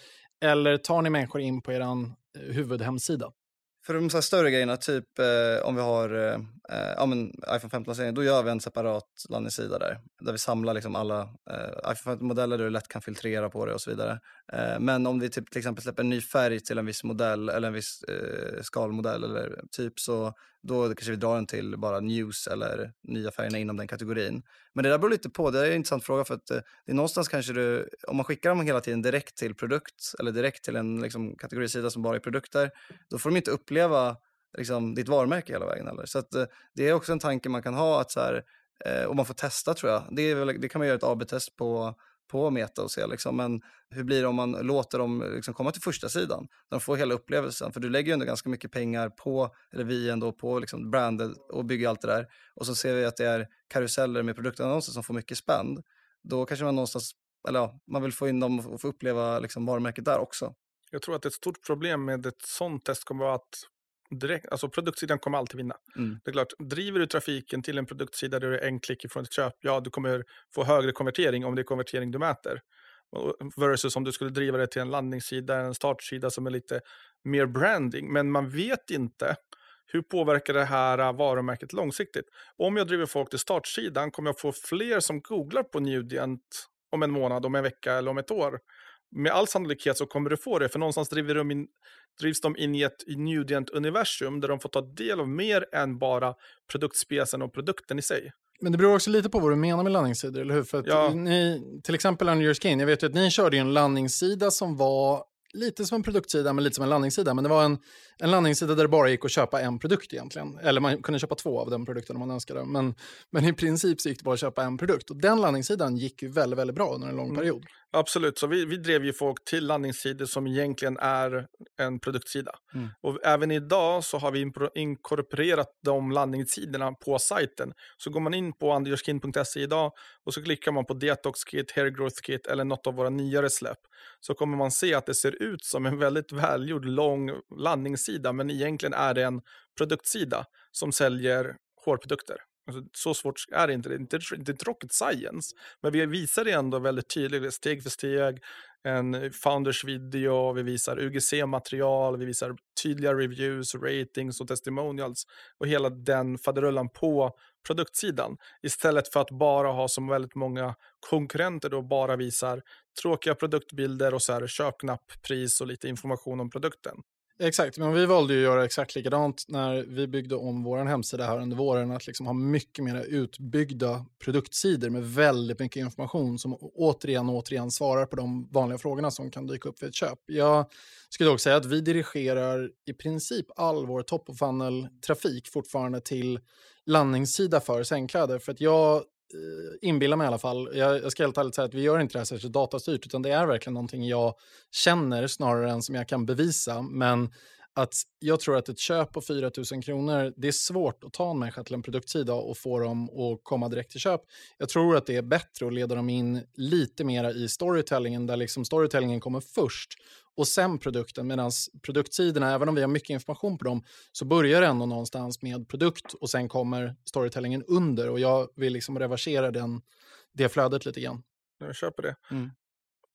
Eller tar ni människor in på er eh, huvudhemsida? För de så här större grejerna, typ eh, om vi har eh, eh ja, men iPhone 15-lansering, då gör vi en separat landningssida där. Där vi samlar liksom alla eh, iPhone 15-modeller där du lätt kan filtrera på det och så vidare. Eh, men om vi typ, till exempel släpper en ny färg till en viss modell eller en viss eh, skalmodell eller typ så då kanske vi drar den till bara news eller nya färgerna inom den kategorin. Men det där beror lite på, det är en intressant fråga för att eh, det är någonstans kanske du, om man skickar dem hela tiden direkt till produkt eller direkt till en liksom, kategorisida som bara är produkter, då får de inte uppleva liksom, ditt varumärke hela vägen Eller? Så att, eh, det är också en tanke man kan ha att så här, eh, och man får testa tror jag. Det, är väl, det kan man göra ett AB-test på, på Meta och se liksom, men hur blir det om man låter dem liksom komma till första sidan? Där de får hela upplevelsen, för du lägger ju ändå ganska mycket pengar på, eller vi ändå på liksom brandet och bygger allt det där. Och så ser vi att det är karuseller med produktannonser som får mycket spänd. Då kanske man någonstans, eller ja, man vill få in dem och få uppleva liksom varumärket där också. Jag tror att ett stort problem med ett sånt test kommer vara att direkt, alltså produktsidan kommer alltid vinna. Mm. Det är klart, driver du trafiken till en produktsida där du är en klick ifrån ett köp, ja, du kommer få högre konvertering om det är konvertering du mäter. Versus om du skulle driva det till en landningssida, en startsida som är lite mer branding. Men man vet inte hur påverkar det här varumärket långsiktigt. Om jag driver folk till startsidan kommer jag få fler som googlar på Nudient om en månad, om en vecka eller om ett år. Med all sannolikhet så kommer du få det, för någonstans driver de in, drivs de in i ett Nudient-universum där de får ta del av mer än bara produktspecen och produkten i sig. Men det beror också lite på vad du menar med landningssidor, eller hur? För Ja. ni, till exempel Under Your Skin, jag vet ju att ni körde en landningssida som var lite som en produktsida, men lite som en landningssida. Men det var en, en landningssida där det bara gick att köpa en produkt egentligen. Eller man kunde köpa två av den produkten om man önskade. Men, men i princip så gick det bara att köpa en produkt. Och den landningssidan gick ju väldigt, väldigt bra under en lång Mm. Absolut, så vi, vi drev ju folk till landningssidor som egentligen är en produktsida. Mm. Och även idag så har vi inkorporerat de landningssidorna på sajten. Så går man in på anderskin.se idag och så klickar man på Detox Kit, Hair Growth Kit eller något av våra nyare släpp. Så kommer man se att det ser ut som en väldigt välgjord lång landningssida men egentligen är det en produktsida som säljer hårprodukter. Alltså, så svårt är det inte. Det är inte, det är inte rocket science. Men vi visar det ändå väldigt tydligt, steg för steg. En founders video, vi visar UGC-material, vi visar tydliga reviews, ratings och testimonials. Och hela den faderullan på produktsidan. Istället för att bara ha som väldigt många konkurrenter då bara visar tråkiga produktbilder och så här köpknapp, pris och lite information om produkten. Exakt, men vi valde ju att göra exakt likadant när vi byggde om vår hemsida här under våren. Att liksom ha mycket mer utbyggda produktsidor med väldigt mycket information som återigen och återigen svarar på de vanliga frågorna som kan dyka upp vid ett köp. Jag skulle också säga att vi dirigerar i princip all vår top of funnel-trafik fortfarande till landningssida för sängkläder. För att jag Eh, inbillar mig i alla fall, jag, jag ska helt ärligt säga att vi gör inte det här särskilt datastyrt, utan det är verkligen någonting jag känner snarare än som jag kan bevisa. Men att jag tror att ett köp på 4 000 kronor, det är svårt att ta en människa till en produktsida och få dem att komma direkt till köp. Jag tror att det är bättre att leda dem in lite mera i storytellingen, där liksom storytellingen kommer först och sen produkten. Medan produktsidorna, även om vi har mycket information på dem, så börjar det ändå någonstans med produkt och sen kommer storytellingen under. Och jag vill liksom reversera den, det flödet lite grann. Jag köper det. Mm.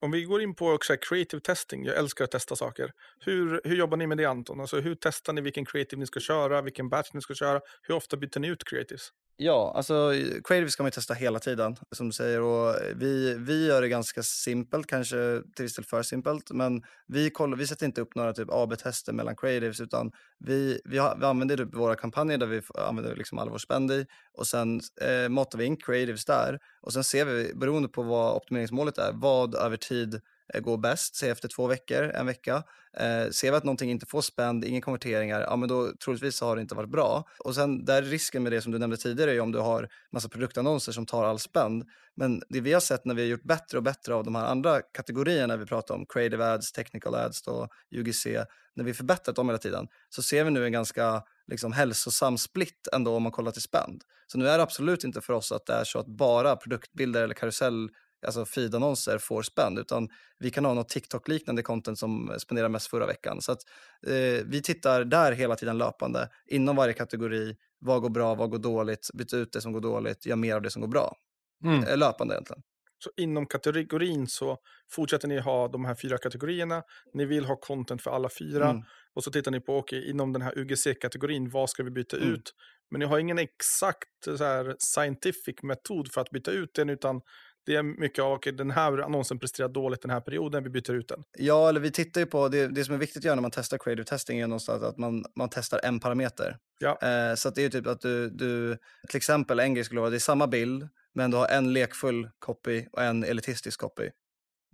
Om vi går in på också creative testing, jag älskar att testa saker. Hur, hur jobbar ni med det Anton? Alltså, hur testar ni vilken creative ni ska köra, vilken batch ni ska köra? Hur ofta byter ni ut creatives? Ja, alltså creative ska man testa hela tiden, som du säger. Och vi, vi gör det ganska simpelt, kanske till viss del för simpelt. Men vi, kollar, vi sätter inte upp några typ AB-tester mellan creatives, utan vi, vi, har, vi använder typ våra kampanjer där vi använder liksom all vår spend i. Och sen eh, matar vi in creatives där. Och sen ser vi, beroende på vad optimeringsmålet är, vad över tid Eh, går bäst, säg efter två veckor, en vecka. Eh, ser vi att någonting inte får spänd, inga konverteringar, ja men då troligtvis har det inte varit bra. Och sen där risken med det som du nämnde tidigare är om du har massa produktannonser som tar all spänd. Men det vi har sett när vi har gjort bättre och bättre av de här andra kategorierna vi pratar om, creative ads, technical ads och UGC, när vi förbättrat dem hela tiden, så ser vi nu en ganska liksom, hälsosam split ändå om man kollar till spend. Så nu är det absolut inte för oss att det är så att bara produktbilder eller karusell alltså feed-annonser får spänn, utan vi kan ha något TikTok-liknande content som spenderar mest förra veckan. Så att eh, vi tittar där hela tiden löpande, inom varje kategori, vad går bra, vad går dåligt, byta ut det som går dåligt, gör mer av det som går bra. Mm. Eh, löpande egentligen. Så inom kategorin så fortsätter ni ha de här fyra kategorierna. Ni vill ha content för alla fyra. Mm. Och så tittar ni på, okej, okay, inom den här UGC-kategorin, vad ska vi byta mm. ut? Men ni har ingen exakt så här, scientific metod för att byta ut den, utan det är mycket av, okay, den här annonsen presterar dåligt den här perioden, vi byter ut den. Ja, eller vi tittar ju på, det, det som är viktigt att göra när man testar creative testing är någonstans att man, man testar en parameter. Ja. Eh, så det är typ att du, du, till exempel en grej skulle vara, det är samma bild, men du har en lekfull copy och en elitistisk copy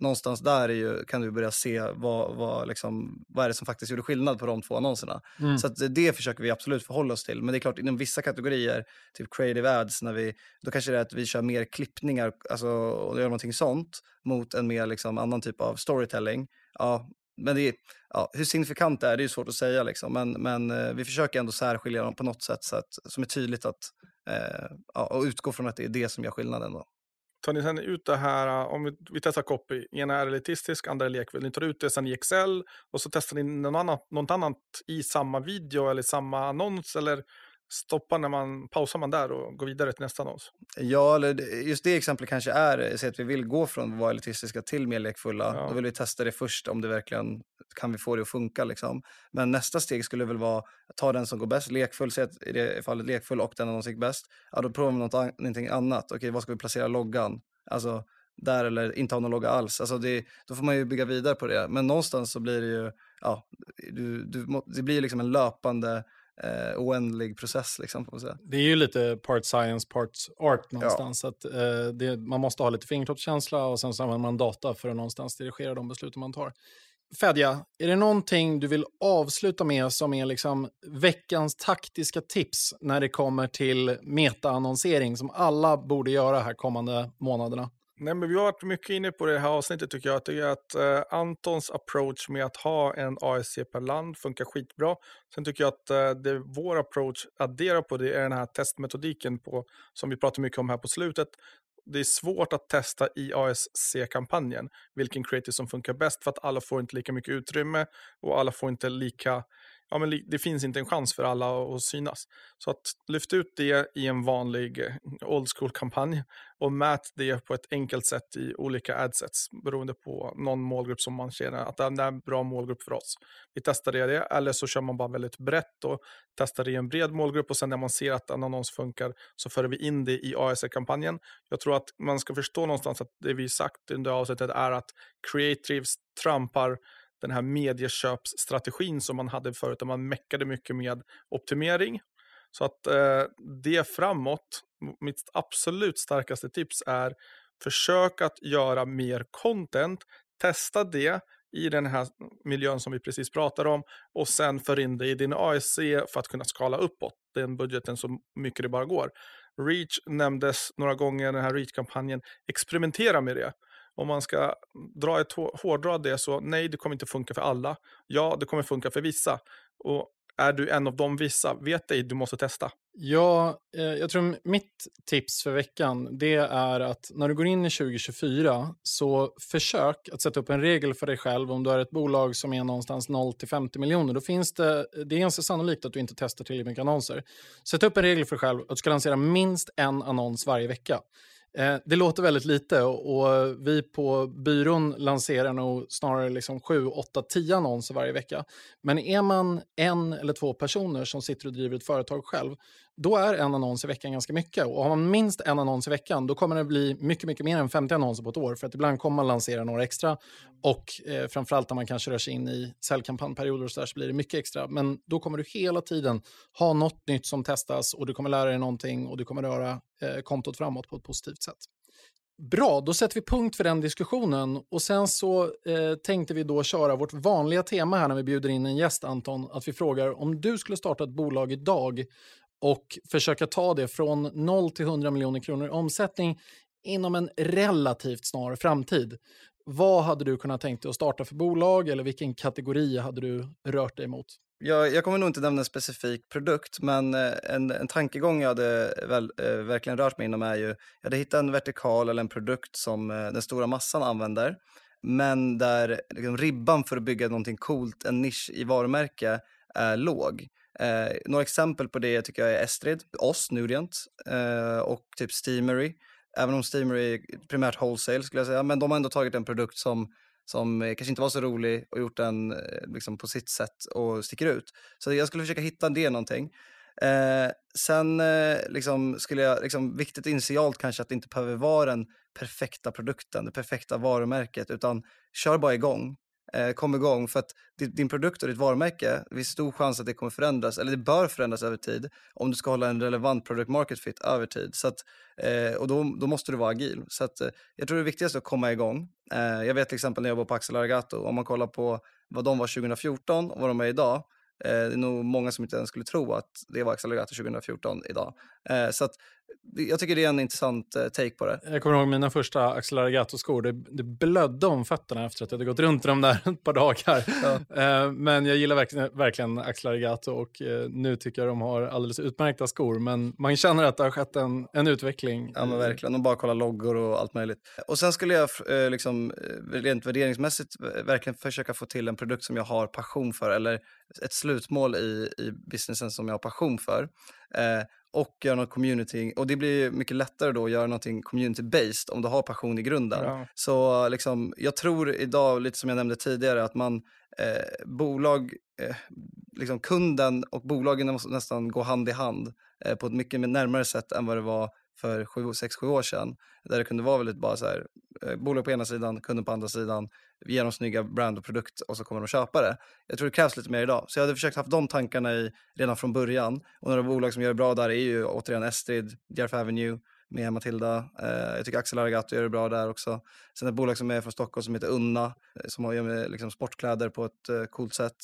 någonstans där är ju, kan du börja se vad, vad, liksom, vad är det som faktiskt gjorde skillnad på de två annonserna. Mm. Så det försöker vi absolut förhålla oss till. Men det är klart, inom vissa kategorier, typ creative ads, när vi, då kanske det är att vi kör mer klippningar alltså, och gör någonting sånt mot en mer liksom, annan typ av storytelling. Ja, men det ja, hur signifikant det är, det är svårt att säga. Liksom. Men, men eh, vi försöker ändå särskilja dem på något sätt så att, som är tydligt att, eh, ja, och utgå från att det är det som gör skillnaden. Då tar ni sen ut det här, äh, om vi, vi testar copy, ena är elitistisk, andra är lekvill. Ni tar ut det sen i Excel och så testar ni någon annat, något annat i samma video eller samma annons eller stoppar när man pausar man där och går vidare till nästa annons? Ja, eller just det exemplet kanske är, så att vi vill gå från att vara elitistiska till mer lekfulla. Ja. Då vill vi testa det först om det verkligen kan vi få det att funka. Liksom. Men nästa steg skulle väl vara att ta den som går bäst, lekfull, säg att i det fallet lekfull och den annons gick bäst. Ja, då provar vi något, någonting annat. Okej, var ska vi placera loggan? Alltså där eller inte ha någon logga alls. Alltså det, då får man ju bygga vidare på det. Men någonstans så blir det ju, ja, du, du, det blir liksom en löpande eh, oändlig process. Liksom. Det är ju lite part science, part art någonstans. Ja. Att, eh, det, man måste ha lite fingertoppskänsla och sen så använder man data för att någonstans dirigera de beslut man tar. Fedja, är det någonting du vill avsluta med som är liksom veckans taktiska tips när det kommer till metaannonsering som alla borde göra här kommande månaderna? Nej, men vi har varit mycket inne på det här avsnittet tycker jag. Jag tycker att eh, Antons approach med att ha en ASC per land funkar skitbra. Sen tycker jag att eh, det vår approach adderar på det är den här testmetodiken på, som vi pratar mycket om här på slutet. Det är svårt att testa i ASC-kampanjen vilken creative som funkar bäst för att alla får inte lika mycket utrymme och alla får inte lika ja, men det finns inte en chans för alla att synas. Så att lyfta ut det i en vanlig eh, old school-kampanj och mät det på ett enkelt sätt i olika adsets beroende på någon målgrupp som man känner att det är en bra målgrupp för oss. Vi testar det, eller så kör man bara väldigt brett och testar det i en bred målgrupp och sen när man ser att en annons funkar så för vi in det i ASR-kampanjen. Jag tror att man ska förstå någonstans att det vi sagt under avsnittet är att creatives trampar den här medieköpsstrategin som man hade förut, där man meckade mycket med optimering. Så att eh, det framåt, mitt absolut starkaste tips är försök att göra mer content, testa det i den här miljön som vi precis pratade om och sen för in det i din ASC för att kunna skala uppåt den budgeten så mycket det bara går. Reach nämndes några gånger, den här Reach-kampanjen. Experimentera med det om man ska dra ett hårdra det så nej, det kommer inte funka för alla. Ja, det kommer funka för vissa. Och är du en av de vissa, vet dig, du måste testa. Ja, eh, jag tror mitt tips för veckan det är att när du går in i 2024 så försök att sätta upp en regel för dig själv om du är ett bolag som är någonstans 0 till 50 miljoner. Då finns det, det är ganska sannolikt att du inte testar tillräckligt mycket annonser. Sätt upp en regel för dig själv att du ska lansera minst en annons varje vecka. Eh, det låter väldigt lite och, och, vi på byrån lanserar nog snarare liksom 7, 8, 10 annonser varje vecka. Men är man en eller två personer som sitter och driver ett företag själv, då är en annons i veckan ganska mycket. Och har man minst en annons i veckan, då kommer det bli mycket, mycket mer än 50 annonser på ett år. För att ibland kommer man lansera några extra. Och eh, framförallt när man kanske rör sig in i säljkampanjperioder och så, där, så blir det mycket extra. Men då kommer du hela tiden ha något nytt som testas och du kommer lära dig någonting och du kommer röra eh, kontot framåt på ett positivt sätt. Bra, då sätter vi punkt för den diskussionen. Och sen så eh, tänkte vi då köra vårt vanliga tema här när vi bjuder in en gäst, Anton. Att vi frågar om du skulle starta ett bolag idag, och försöka ta det från 0 till 100 miljoner kronor i omsättning inom en relativt snar framtid. Vad hade du kunnat tänka dig att starta för bolag eller vilken kategori hade du rört dig mot? Jag, jag kommer nog inte nämna en specifik produkt, men eh, en, en tankegång jag hade väl, eh, verkligen rört mig inom är ju, jag hade hittat en vertikal eller en produkt som eh, den stora massan använder, men där liksom, ribban för att bygga någonting coolt, en nisch i varumärke, är låg. Eh, några exempel på det tycker jag är Estrid, oss Nudient eh, och typ Steamery. Även om Steamery är primärt wholesale skulle jag säga, men de har ändå tagit en produkt som som kanske inte var så rolig och gjort den eh, liksom, på sitt sätt och sticker ut. Så jag skulle försöka hitta det någonting. Eh, sen eh, liksom, skulle jag, liksom, viktigt initialt kanske att det inte behöver vara den perfekta produkten, det perfekta varumärket, utan kör bara igång eh, kom igång. För att din produkt och ditt varumärke, det finns stor chans att det kommer förändras, eller det bör förändras över tid, om du ska hålla en relevant product market fit över tid. Så att, eh, och då, då måste du vara agil. Så att, eh, jag tror det viktigaste är att komma igång. Eh, jag vet till exempel när jag var på Axel Aragato, om man kollar på vad de var 2014 och vad de är idag, eh, det är nog många som inte ens skulle tro att det var Accelerator 2014 idag. Eh, så att, jag tycker det är en intressant eh, take på det. Jag kommer ihåg mina första Accelerator-skor. Det, det blödde om fötterna efter att jag hade gått runt i dem där ett par dagar. Ja. Men jag gillar verkligen, verkligen Accelerator och nu tycker jag de har alldeles utmärkta skor. Men man känner att det har skett en, en utveckling. Ja, men verkligen. Och bara kolla loggor och allt möjligt. Och sen skulle jag liksom, rent värderingsmässigt verkligen försöka få till en produkt som jag har passion för eller ett slutmål i, i businessen som jag har passion för. Eh, och göra något community. Och det blir mycket lättare då att göra någonting community-based om du har passion i grunden. Ja. Så liksom, jag tror idag, lite som jag nämnde tidigare, att man eh, bolag, eh, liksom kunden och bolagen måste nästan gå hand i hand eh, på ett mycket närmare sätt än vad det var för 6-7 år sedan. Där det kunde vara väldigt bara så här, eh, bolag på ena sidan, kunden på andra sidan, ge dem snygga brand och produkt och så kommer de köpa det. Jag tror det krävs lite mer idag. Så jag hade försökt haft de tankarna i, redan från början. Och några bolag som gör det bra där är ju återigen Estrid, Järf Avenue, med Matilda. Eh, jag tycker Axel Aragato gör det bra där också. Sen ett bolag som är från Stockholm som heter Unna, eh, som har med liksom, sportkläder på ett coolt sätt.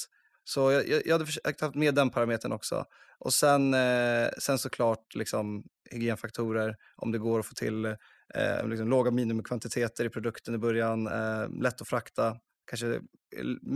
Så jag, jag, jag hade försökt haft med den parametern också. Och sen, eh, sen såklart liksom, hygienfaktorer, om det går att få till eh, liksom, låga minimikvantiteter i produkten i början, eh, lätt att frakta, kanske eh,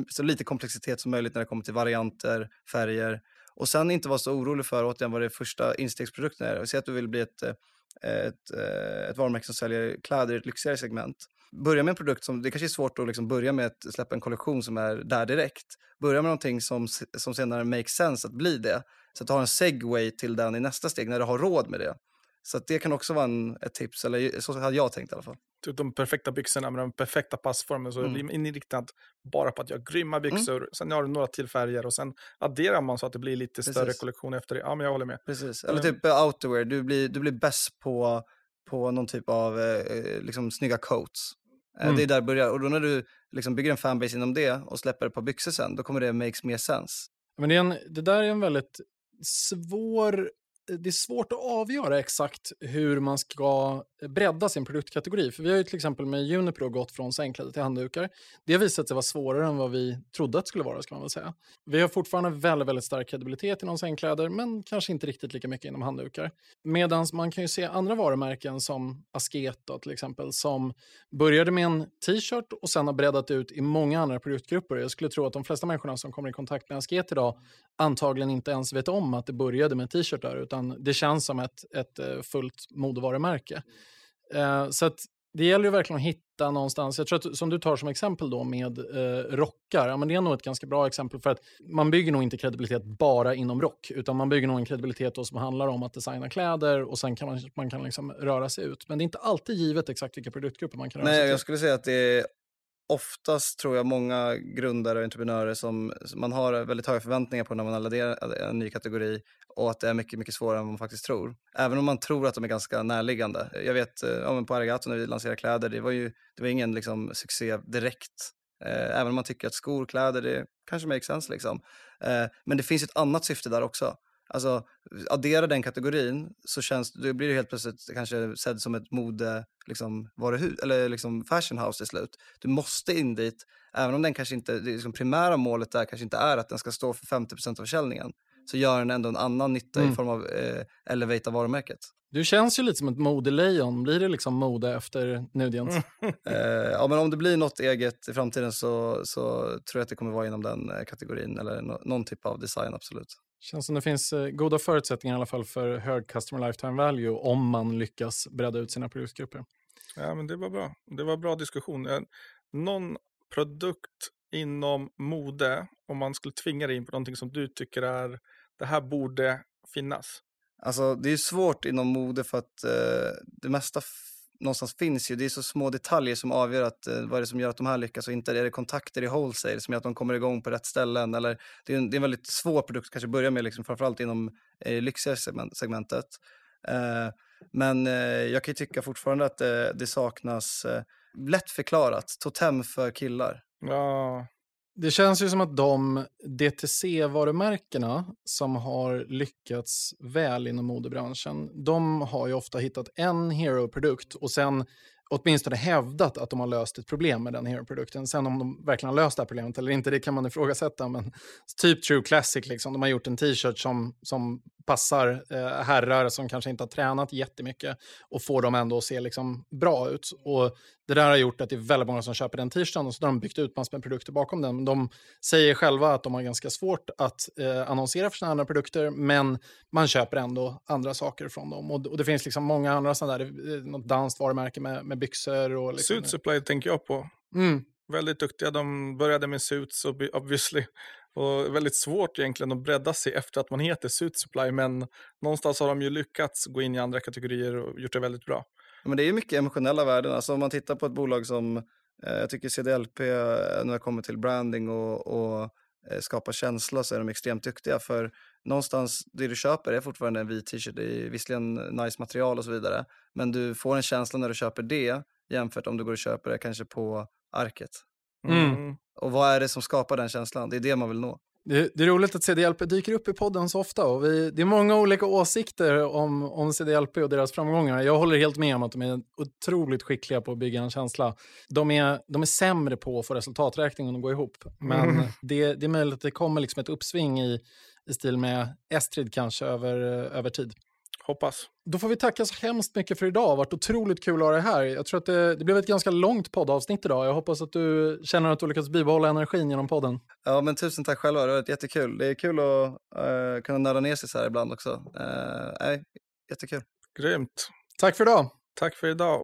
så lite komplexitet som möjligt när det kommer till varianter, färger. Och sen inte vara så orolig för återigen vad det första instegsprodukten är. Säg att du vill bli ett, eh, ett, eh, ett varumärke som säljer kläder i ett lyxigare segment börja med en produkt som, det kanske är svårt att liksom börja med att släppa en kollektion som är där direkt. Börja med någonting som, som senare makes sense att bli det. Så att du har en segway till den i nästa steg när du har råd med det. Så det kan också vara en, ett tips, eller så hade jag tänkt i alla fall. Typ de perfekta byxorna med den perfekta passformen, så mm. blir inriktat bara på att jag har grymma mm. byxor, mm. sen har du några till färger och sen adderar man så att det blir lite Precis. större kollektion efter det. Ja, men jag håller med. Precis, eller typ uh, outerwear, du blir, du blir bäst på, på någon typ av eh, eh liksom snygga coats. Eh, mm. Det är där det börjar. Och då när du liksom bygger en fanbase inom det och släpper ett par byxor sen, då kommer det makes mer sense. Men det, en, det där är en väldigt svår Eh, det är svårt att avgöra exakt hur man ska eh, bredda sin produktkategori. För vi har ju till exempel med Juniper gått från sängkläder till handdukar. Det har visat sig vara svårare än vad vi trodde att det skulle vara, ska man väl säga. Vi har fortfarande väldigt, väldigt stark kredibilitet inom sängkläder, men kanske inte riktigt lika mycket inom handdukar. Medan man kan ju se andra varumärken som Asket då, till exempel, som började med en t-shirt och sen har breddat ut i många andra produktgrupper. Jag skulle tro att de flesta människorna som kommer i kontakt med Asket idag antagligen inte ens vet om att det började med t-shirtar, utan det känns som ett, ett eh, fullt modevarumärke. Eh, så att det gäller ju verkligen att hitta någonstans, jag tror att som du tar som exempel då med eh, rockar, ja, men det är nog ett ganska bra exempel för att man bygger nog inte kredibilitet bara inom rock, utan man bygger nog en kredibilitet som handlar om att designa kläder och sen kan man, man kan liksom röra sig ut. Men det är inte alltid givet exakt vilka produktgrupper man kan röra Nej, sig till. jag skulle säga att det är oftast tror jag många grundare och entreprenörer som som man har väldigt höga förväntningar på när man adderar en ny kategori och att det är mycket, mycket svårare än vad man faktiskt tror. Även om man tror att de är ganska närliggande. Jag vet, eh, ja, men på Arigato när vi lanserade kläder, det var ju det var ingen liksom, succé direkt. Eh, även om man tycker att skor, kläder, det kanske makes sense liksom. Eh, men det finns ett annat syfte där också. Alltså, addera den kategorin så känns, då blir det helt plötsligt kanske sedd som ett mode, liksom, varuhus, eller liksom fashion house till slut. Du måste in dit, även om den kanske inte, det liksom primära målet där kanske inte är att den ska stå för 50% av försäljningen, så gör den ändå en annan nytta Mm. i form av eh, elevata varumärket. Du känns ju lite som ett modelejon. Blir det liksom mode efter Nudient? Eh, ja, men om det blir något eget i framtiden så, så tror jag att det kommer vara inom den eh, kategorin eller nå- någon typ av design, absolut. Känns som det finns eh, goda förutsättningar i alla fall för hög customer lifetime value om man lyckas bredda ut sina produktgrupper. Ja, men det var bra. Det var bra diskussion. Eh, Någon produkt inom mode, om man skulle tvinga dig in på någonting som du tycker är, det här borde finnas. Alltså det är ju svårt inom mode för att eh, det mesta någonstans finns ju. Det är så små detaljer som avgör att, eh, vad är det som gör att de här lyckas och inte. Är det kontakter i wholesale som gör att de kommer igång på rätt ställen? Eller, det, är en, det är en väldigt svår produkt att börja med, liksom, framförallt inom eh, lyxigare segment, segmentet. Eh, men eh, jag kan ju tycka fortfarande att eh, det saknas eh, lätt förklarat, totem för killar. Ja, det känns ju som att de DTC-varumärkena som har lyckats väl inom modebranschen, de har ju ofta hittat en hero-produkt och sen åtminstone hävdat att de har löst ett problem med den hero-produkten. Sen om de verkligen har löst det här problemet eller inte, det kan man ifrågasätta. Men typ True Classic, liksom, de har gjort en t-shirt som, som passar eh, herrar som kanske inte har tränat jättemycket och får dem ändå att se liksom, bra ut. Och det där har gjort att det är väldigt många som köper den t-shirten och så har de byggt ut massor med produkter bakom den. Men De säger själva att de har ganska svårt att eh, annonsera för sina andra produkter, men man köper ändå andra saker från dem. Och, och det finns liksom många andra sådana där, eh, något danskt varumärke med, med byxor och liksom... Suit Supply tänker jag på. Mm. Väldigt duktiga. De började med Suits obvi- obviously. Och väldigt svårt egentligen att bredda sig efter att man heter Suit Supply. Men någonstans har de ju lyckats gå in i andra kategorier och gjort det väldigt bra. Men det är ju mycket emotionella värden. Alltså om man tittar på ett bolag som, eh, jag tycker CDLP, eh, när det kommer till branding och, och eh, skapa känsla så är de extremt duktiga. För någonstans, det du köper är fortfarande en vit t-shirt, det är visserligen nice material och så vidare. Men du får en känsla när du köper det jämfört om du går och köper det kanske på arket. Mm. Och vad är det som skapar den känslan? Det är det man vill nå. Det, det är roligt att CDLP dyker upp i podden så ofta. Och vi, det är många olika åsikter om, om CDLP och deras framgångar. Jag håller helt med om att de är otroligt skickliga på att bygga en känsla. De är, de är sämre på att få resultaträkningen att gå ihop. Men Mm. det, det är möjligt att det kommer liksom ett uppsving i, i stil med Estrid kanske över, över tid. Hoppas. Då får vi tacka så hemskt mycket för idag. Det har varit otroligt kul att ha dig här. Jag tror att det, det blev ett ganska långt poddavsnitt idag. Jag hoppas att du känner att du lyckats bibehålla energin genom podden. Ja, men tusen tack själva. Det har varit jättekul. Det är kul att eh, kunna nörda ner sig så här ibland också. Uh, nej, jättekul. Grymt. Tack för idag. Tack för idag.